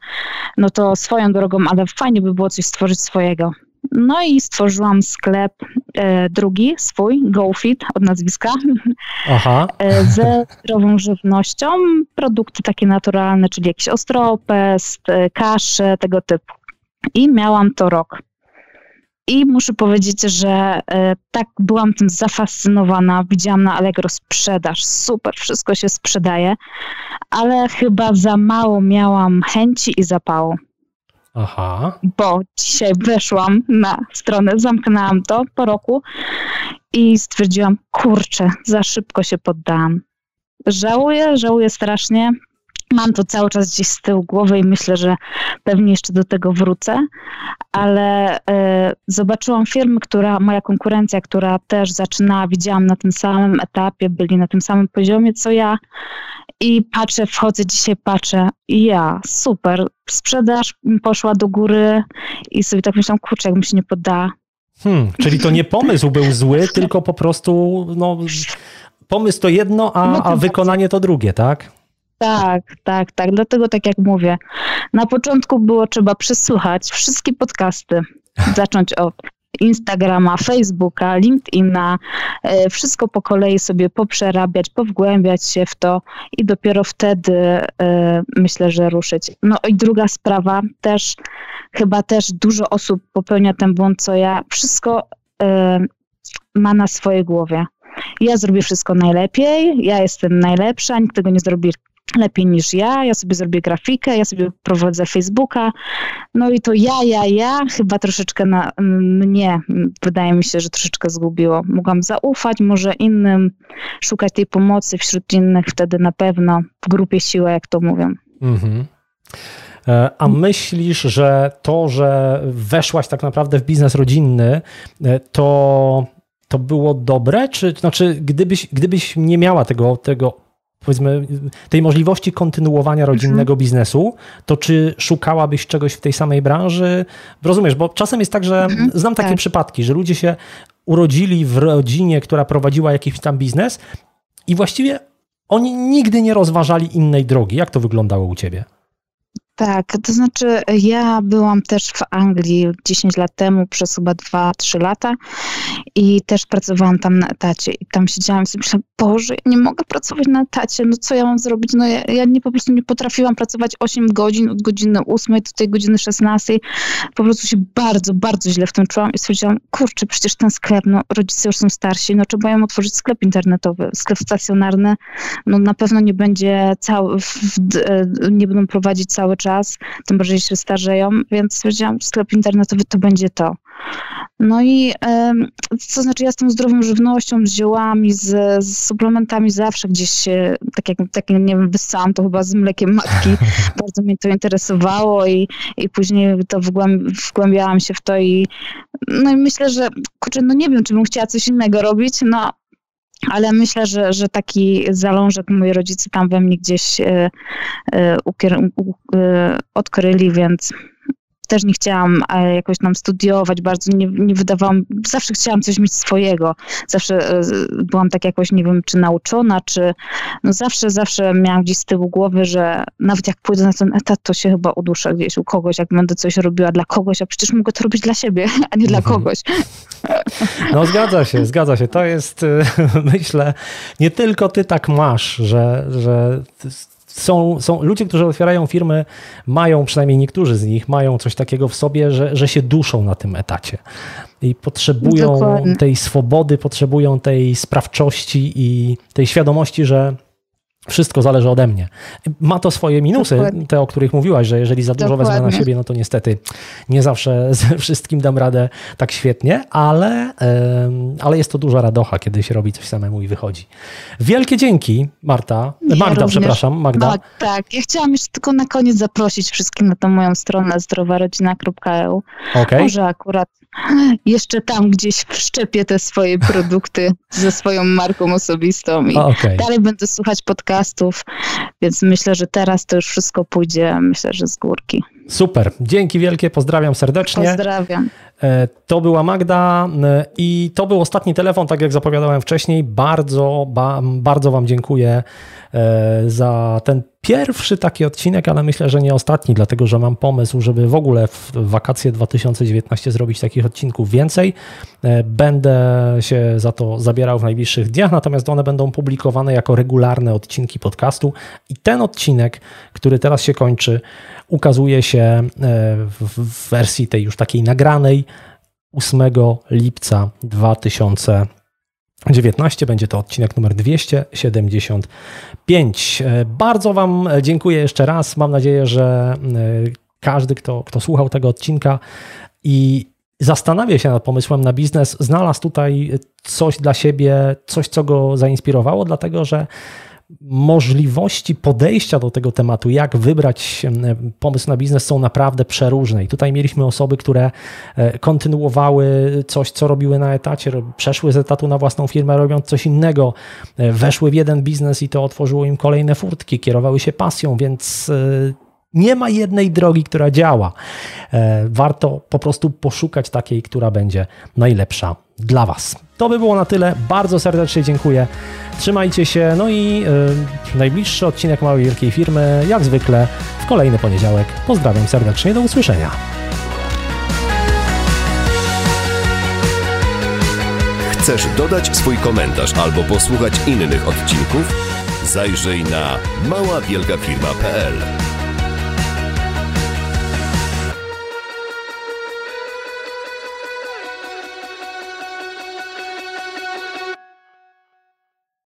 no to swoją drogą, ale fajnie by było coś stworzyć swojego. No i stworzyłam sklep e, drugi, swój, GoFit od nazwiska, Aha. E, ze zdrową żywnością, produkty takie naturalne, czyli jakiś ostropest, e, kasze, tego typu. I miałam to rok. I muszę powiedzieć, że e, tak byłam tym zafascynowana. Widziałam na Allegro sprzedaż, super, wszystko się sprzedaje, ale chyba za mało miałam chęci i zapału. Aha. Bo dzisiaj weszłam na stronę, zamknęłam to po roku i stwierdziłam, kurczę, za szybko się poddałam. Żałuję, żałuję strasznie. Mam to cały czas gdzieś z tyłu głowy i myślę, że pewnie jeszcze do tego wrócę, ale y, zobaczyłam firmy, która, moja konkurencja, która też zaczynała, widziałam na tym samym etapie, byli na tym samym poziomie co ja i patrzę, wchodzę dzisiaj, patrzę i ja, super, sprzedaż poszła do góry i sobie tak myślałam, kurczę, jakbym się nie poddała. Hmm, czyli to nie pomysł był zły, <laughs> tylko po prostu no, pomysł to jedno, a, no a wykonanie to drugie, tak? Tak, tak, tak. Dlatego tak jak mówię, na początku było trzeba przesłuchać wszystkie podcasty, <laughs> zacząć od Instagrama, Facebooka, LinkedIna, e, wszystko po kolei sobie poprzerabiać, powgłębiać się w to i dopiero wtedy e, myślę, że ruszyć. No i druga sprawa, też chyba też dużo osób popełnia ten błąd, co ja, wszystko e, ma na swojej głowie. Ja zrobię wszystko najlepiej, ja jestem najlepsza, nikt tego nie zrobi lepiej niż ja, ja sobie zrobię grafikę, ja sobie prowadzę Facebooka, no i to ja, ja, ja chyba troszeczkę na mnie, wydaje mi się, że troszeczkę zgubiło. Mogłam zaufać może innym, szukać tej pomocy wśród innych, wtedy na pewno w grupie siła, jak to mówią. Mhm. E, a myślisz, że to, że weszłaś tak naprawdę w biznes rodzinny, e, to, to było dobre? Czy znaczy, gdybyś, gdybyś nie miała tego, tego powiedzmy, tej możliwości kontynuowania rodzinnego mhm. biznesu, to czy szukałabyś czegoś w tej samej branży? Rozumiesz, bo czasem jest tak, że mhm. znam takie tak. przypadki, że ludzie się urodzili w rodzinie, która prowadziła jakiś tam biznes i właściwie oni nigdy nie rozważali innej drogi. Jak to wyglądało u ciebie? Tak, to znaczy ja byłam też w Anglii 10 lat temu przez chyba 2-3 lata i też pracowałam tam na etacie i tam siedziałam i sobie myślałam, Boże, nie mogę pracować na etacie, no co ja mam zrobić? No ja, ja nie, po prostu nie potrafiłam pracować 8 godzin od godziny 8 do tej godziny 16. Po prostu się bardzo, bardzo źle w tym czułam i stwierdziłam, kurczę, przecież ten sklep, no rodzice już są starsi, no trzeba ją otworzyć sklep internetowy, sklep stacjonarny, no na pewno nie będzie cały, w, w, nie będą prowadzić cały czas czas, tym bardziej się starzeją, więc stwierdziłam, sklep internetowy to będzie to. No i to znaczy ja z tą zdrową żywnością, z ziołami, z, z suplementami zawsze gdzieś się, tak jak, tak jak nie wiem, wyssałam to chyba z mlekiem matki, <laughs> bardzo mnie to interesowało i, i później to wgłębiałam się w to i no i myślę, że kurczę, no nie wiem, czy bym chciała coś innego robić, no ale myślę, że, że taki zalążek moi rodzice tam we mnie gdzieś e, e, e, odkryli, więc też nie chciałam e, jakoś tam studiować, bardzo nie, nie wydawałam, zawsze chciałam coś mieć swojego. Zawsze e, byłam tak jakoś, nie wiem, czy nauczona, czy no zawsze, zawsze miałam gdzieś z tyłu głowy, że nawet jak pójdę na ten etat, to się chyba uduszę gdzieś u kogoś, jak będę coś robiła dla kogoś, a przecież mogę to robić dla siebie, <laughs> a nie dla mhm. kogoś. No zgadza się, zgadza się. To jest, <laughs> myślę, nie tylko ty tak masz, że, że są, są ludzie, którzy otwierają firmy, mają, przynajmniej niektórzy z nich, mają coś takiego w sobie, że, że się duszą na tym etacie. I potrzebują Dokładnie. tej swobody, potrzebują tej sprawczości i tej świadomości, że wszystko zależy ode mnie. Ma to swoje minusy, Dokładnie. te, o których mówiłaś, że jeżeli za dużo Dokładnie. wezmę na siebie, no to niestety nie zawsze <laughs> ze wszystkim dam radę tak świetnie, ale, ale jest to duża radocha, kiedy się robi coś samemu i wychodzi. Wielkie dzięki, Marta. Ja Magda, również. przepraszam, Magda. Tak, tak. Ja chciałam jeszcze tylko na koniec zaprosić wszystkich na tą moją stronę zdrowarodzina.eu. Okay. Może akurat jeszcze tam gdzieś wszczepię te swoje produkty <laughs> ze swoją marką osobistą i okay. dalej będę słuchać podcastów, więc myślę, że teraz to już wszystko pójdzie, myślę, że z górki. Super, dzięki wielkie, pozdrawiam serdecznie. Pozdrawiam. E, to była Magda e, i to był ostatni telefon, tak jak zapowiadałem wcześniej. Bardzo, ba, bardzo Wam dziękuję e, za ten pierwszy taki odcinek, ale myślę, że nie ostatni, dlatego że mam pomysł, żeby w ogóle w wakacje 2019 zrobić takich odcinków więcej. Będę się za to zabierał w najbliższych dniach, natomiast one będą publikowane jako regularne odcinki podcastu. I ten odcinek, który teraz się kończy, ukazuje się w wersji tej już takiej nagranej 8 lipca 2019. Będzie to odcinek numer 275. Bardzo Wam dziękuję jeszcze raz. Mam nadzieję, że e, każdy, kto, kto słuchał tego odcinka i zastanawia się nad pomysłem na biznes, znalazł tutaj coś dla siebie, coś, co go zainspirowało, dlatego że możliwości podejścia do tego tematu, jak wybrać pomysł na biznes, są naprawdę przeróżne. I tutaj mieliśmy osoby, które e, kontynuowały coś, co robiły na etacie, przeszły z etatu na własną firmę, robiąc coś innego, e, weszły w jeden biznes i to otworzyło im kolejne furtki, kierowały się pasją, więc e, nie ma jednej drogi, która działa. Warto po prostu poszukać takiej, która będzie najlepsza dla Was. To by było na tyle. Bardzo serdecznie dziękuję. Trzymajcie się. No i yy, najbliższy odcinek Małej Wielkiej Firmy, jak zwykle, w kolejny poniedziałek. Pozdrawiam serdecznie. Do usłyszenia. Chcesz dodać swój komentarz albo posłuchać innych odcinków? Zajrzyj na maławielkafirma.pl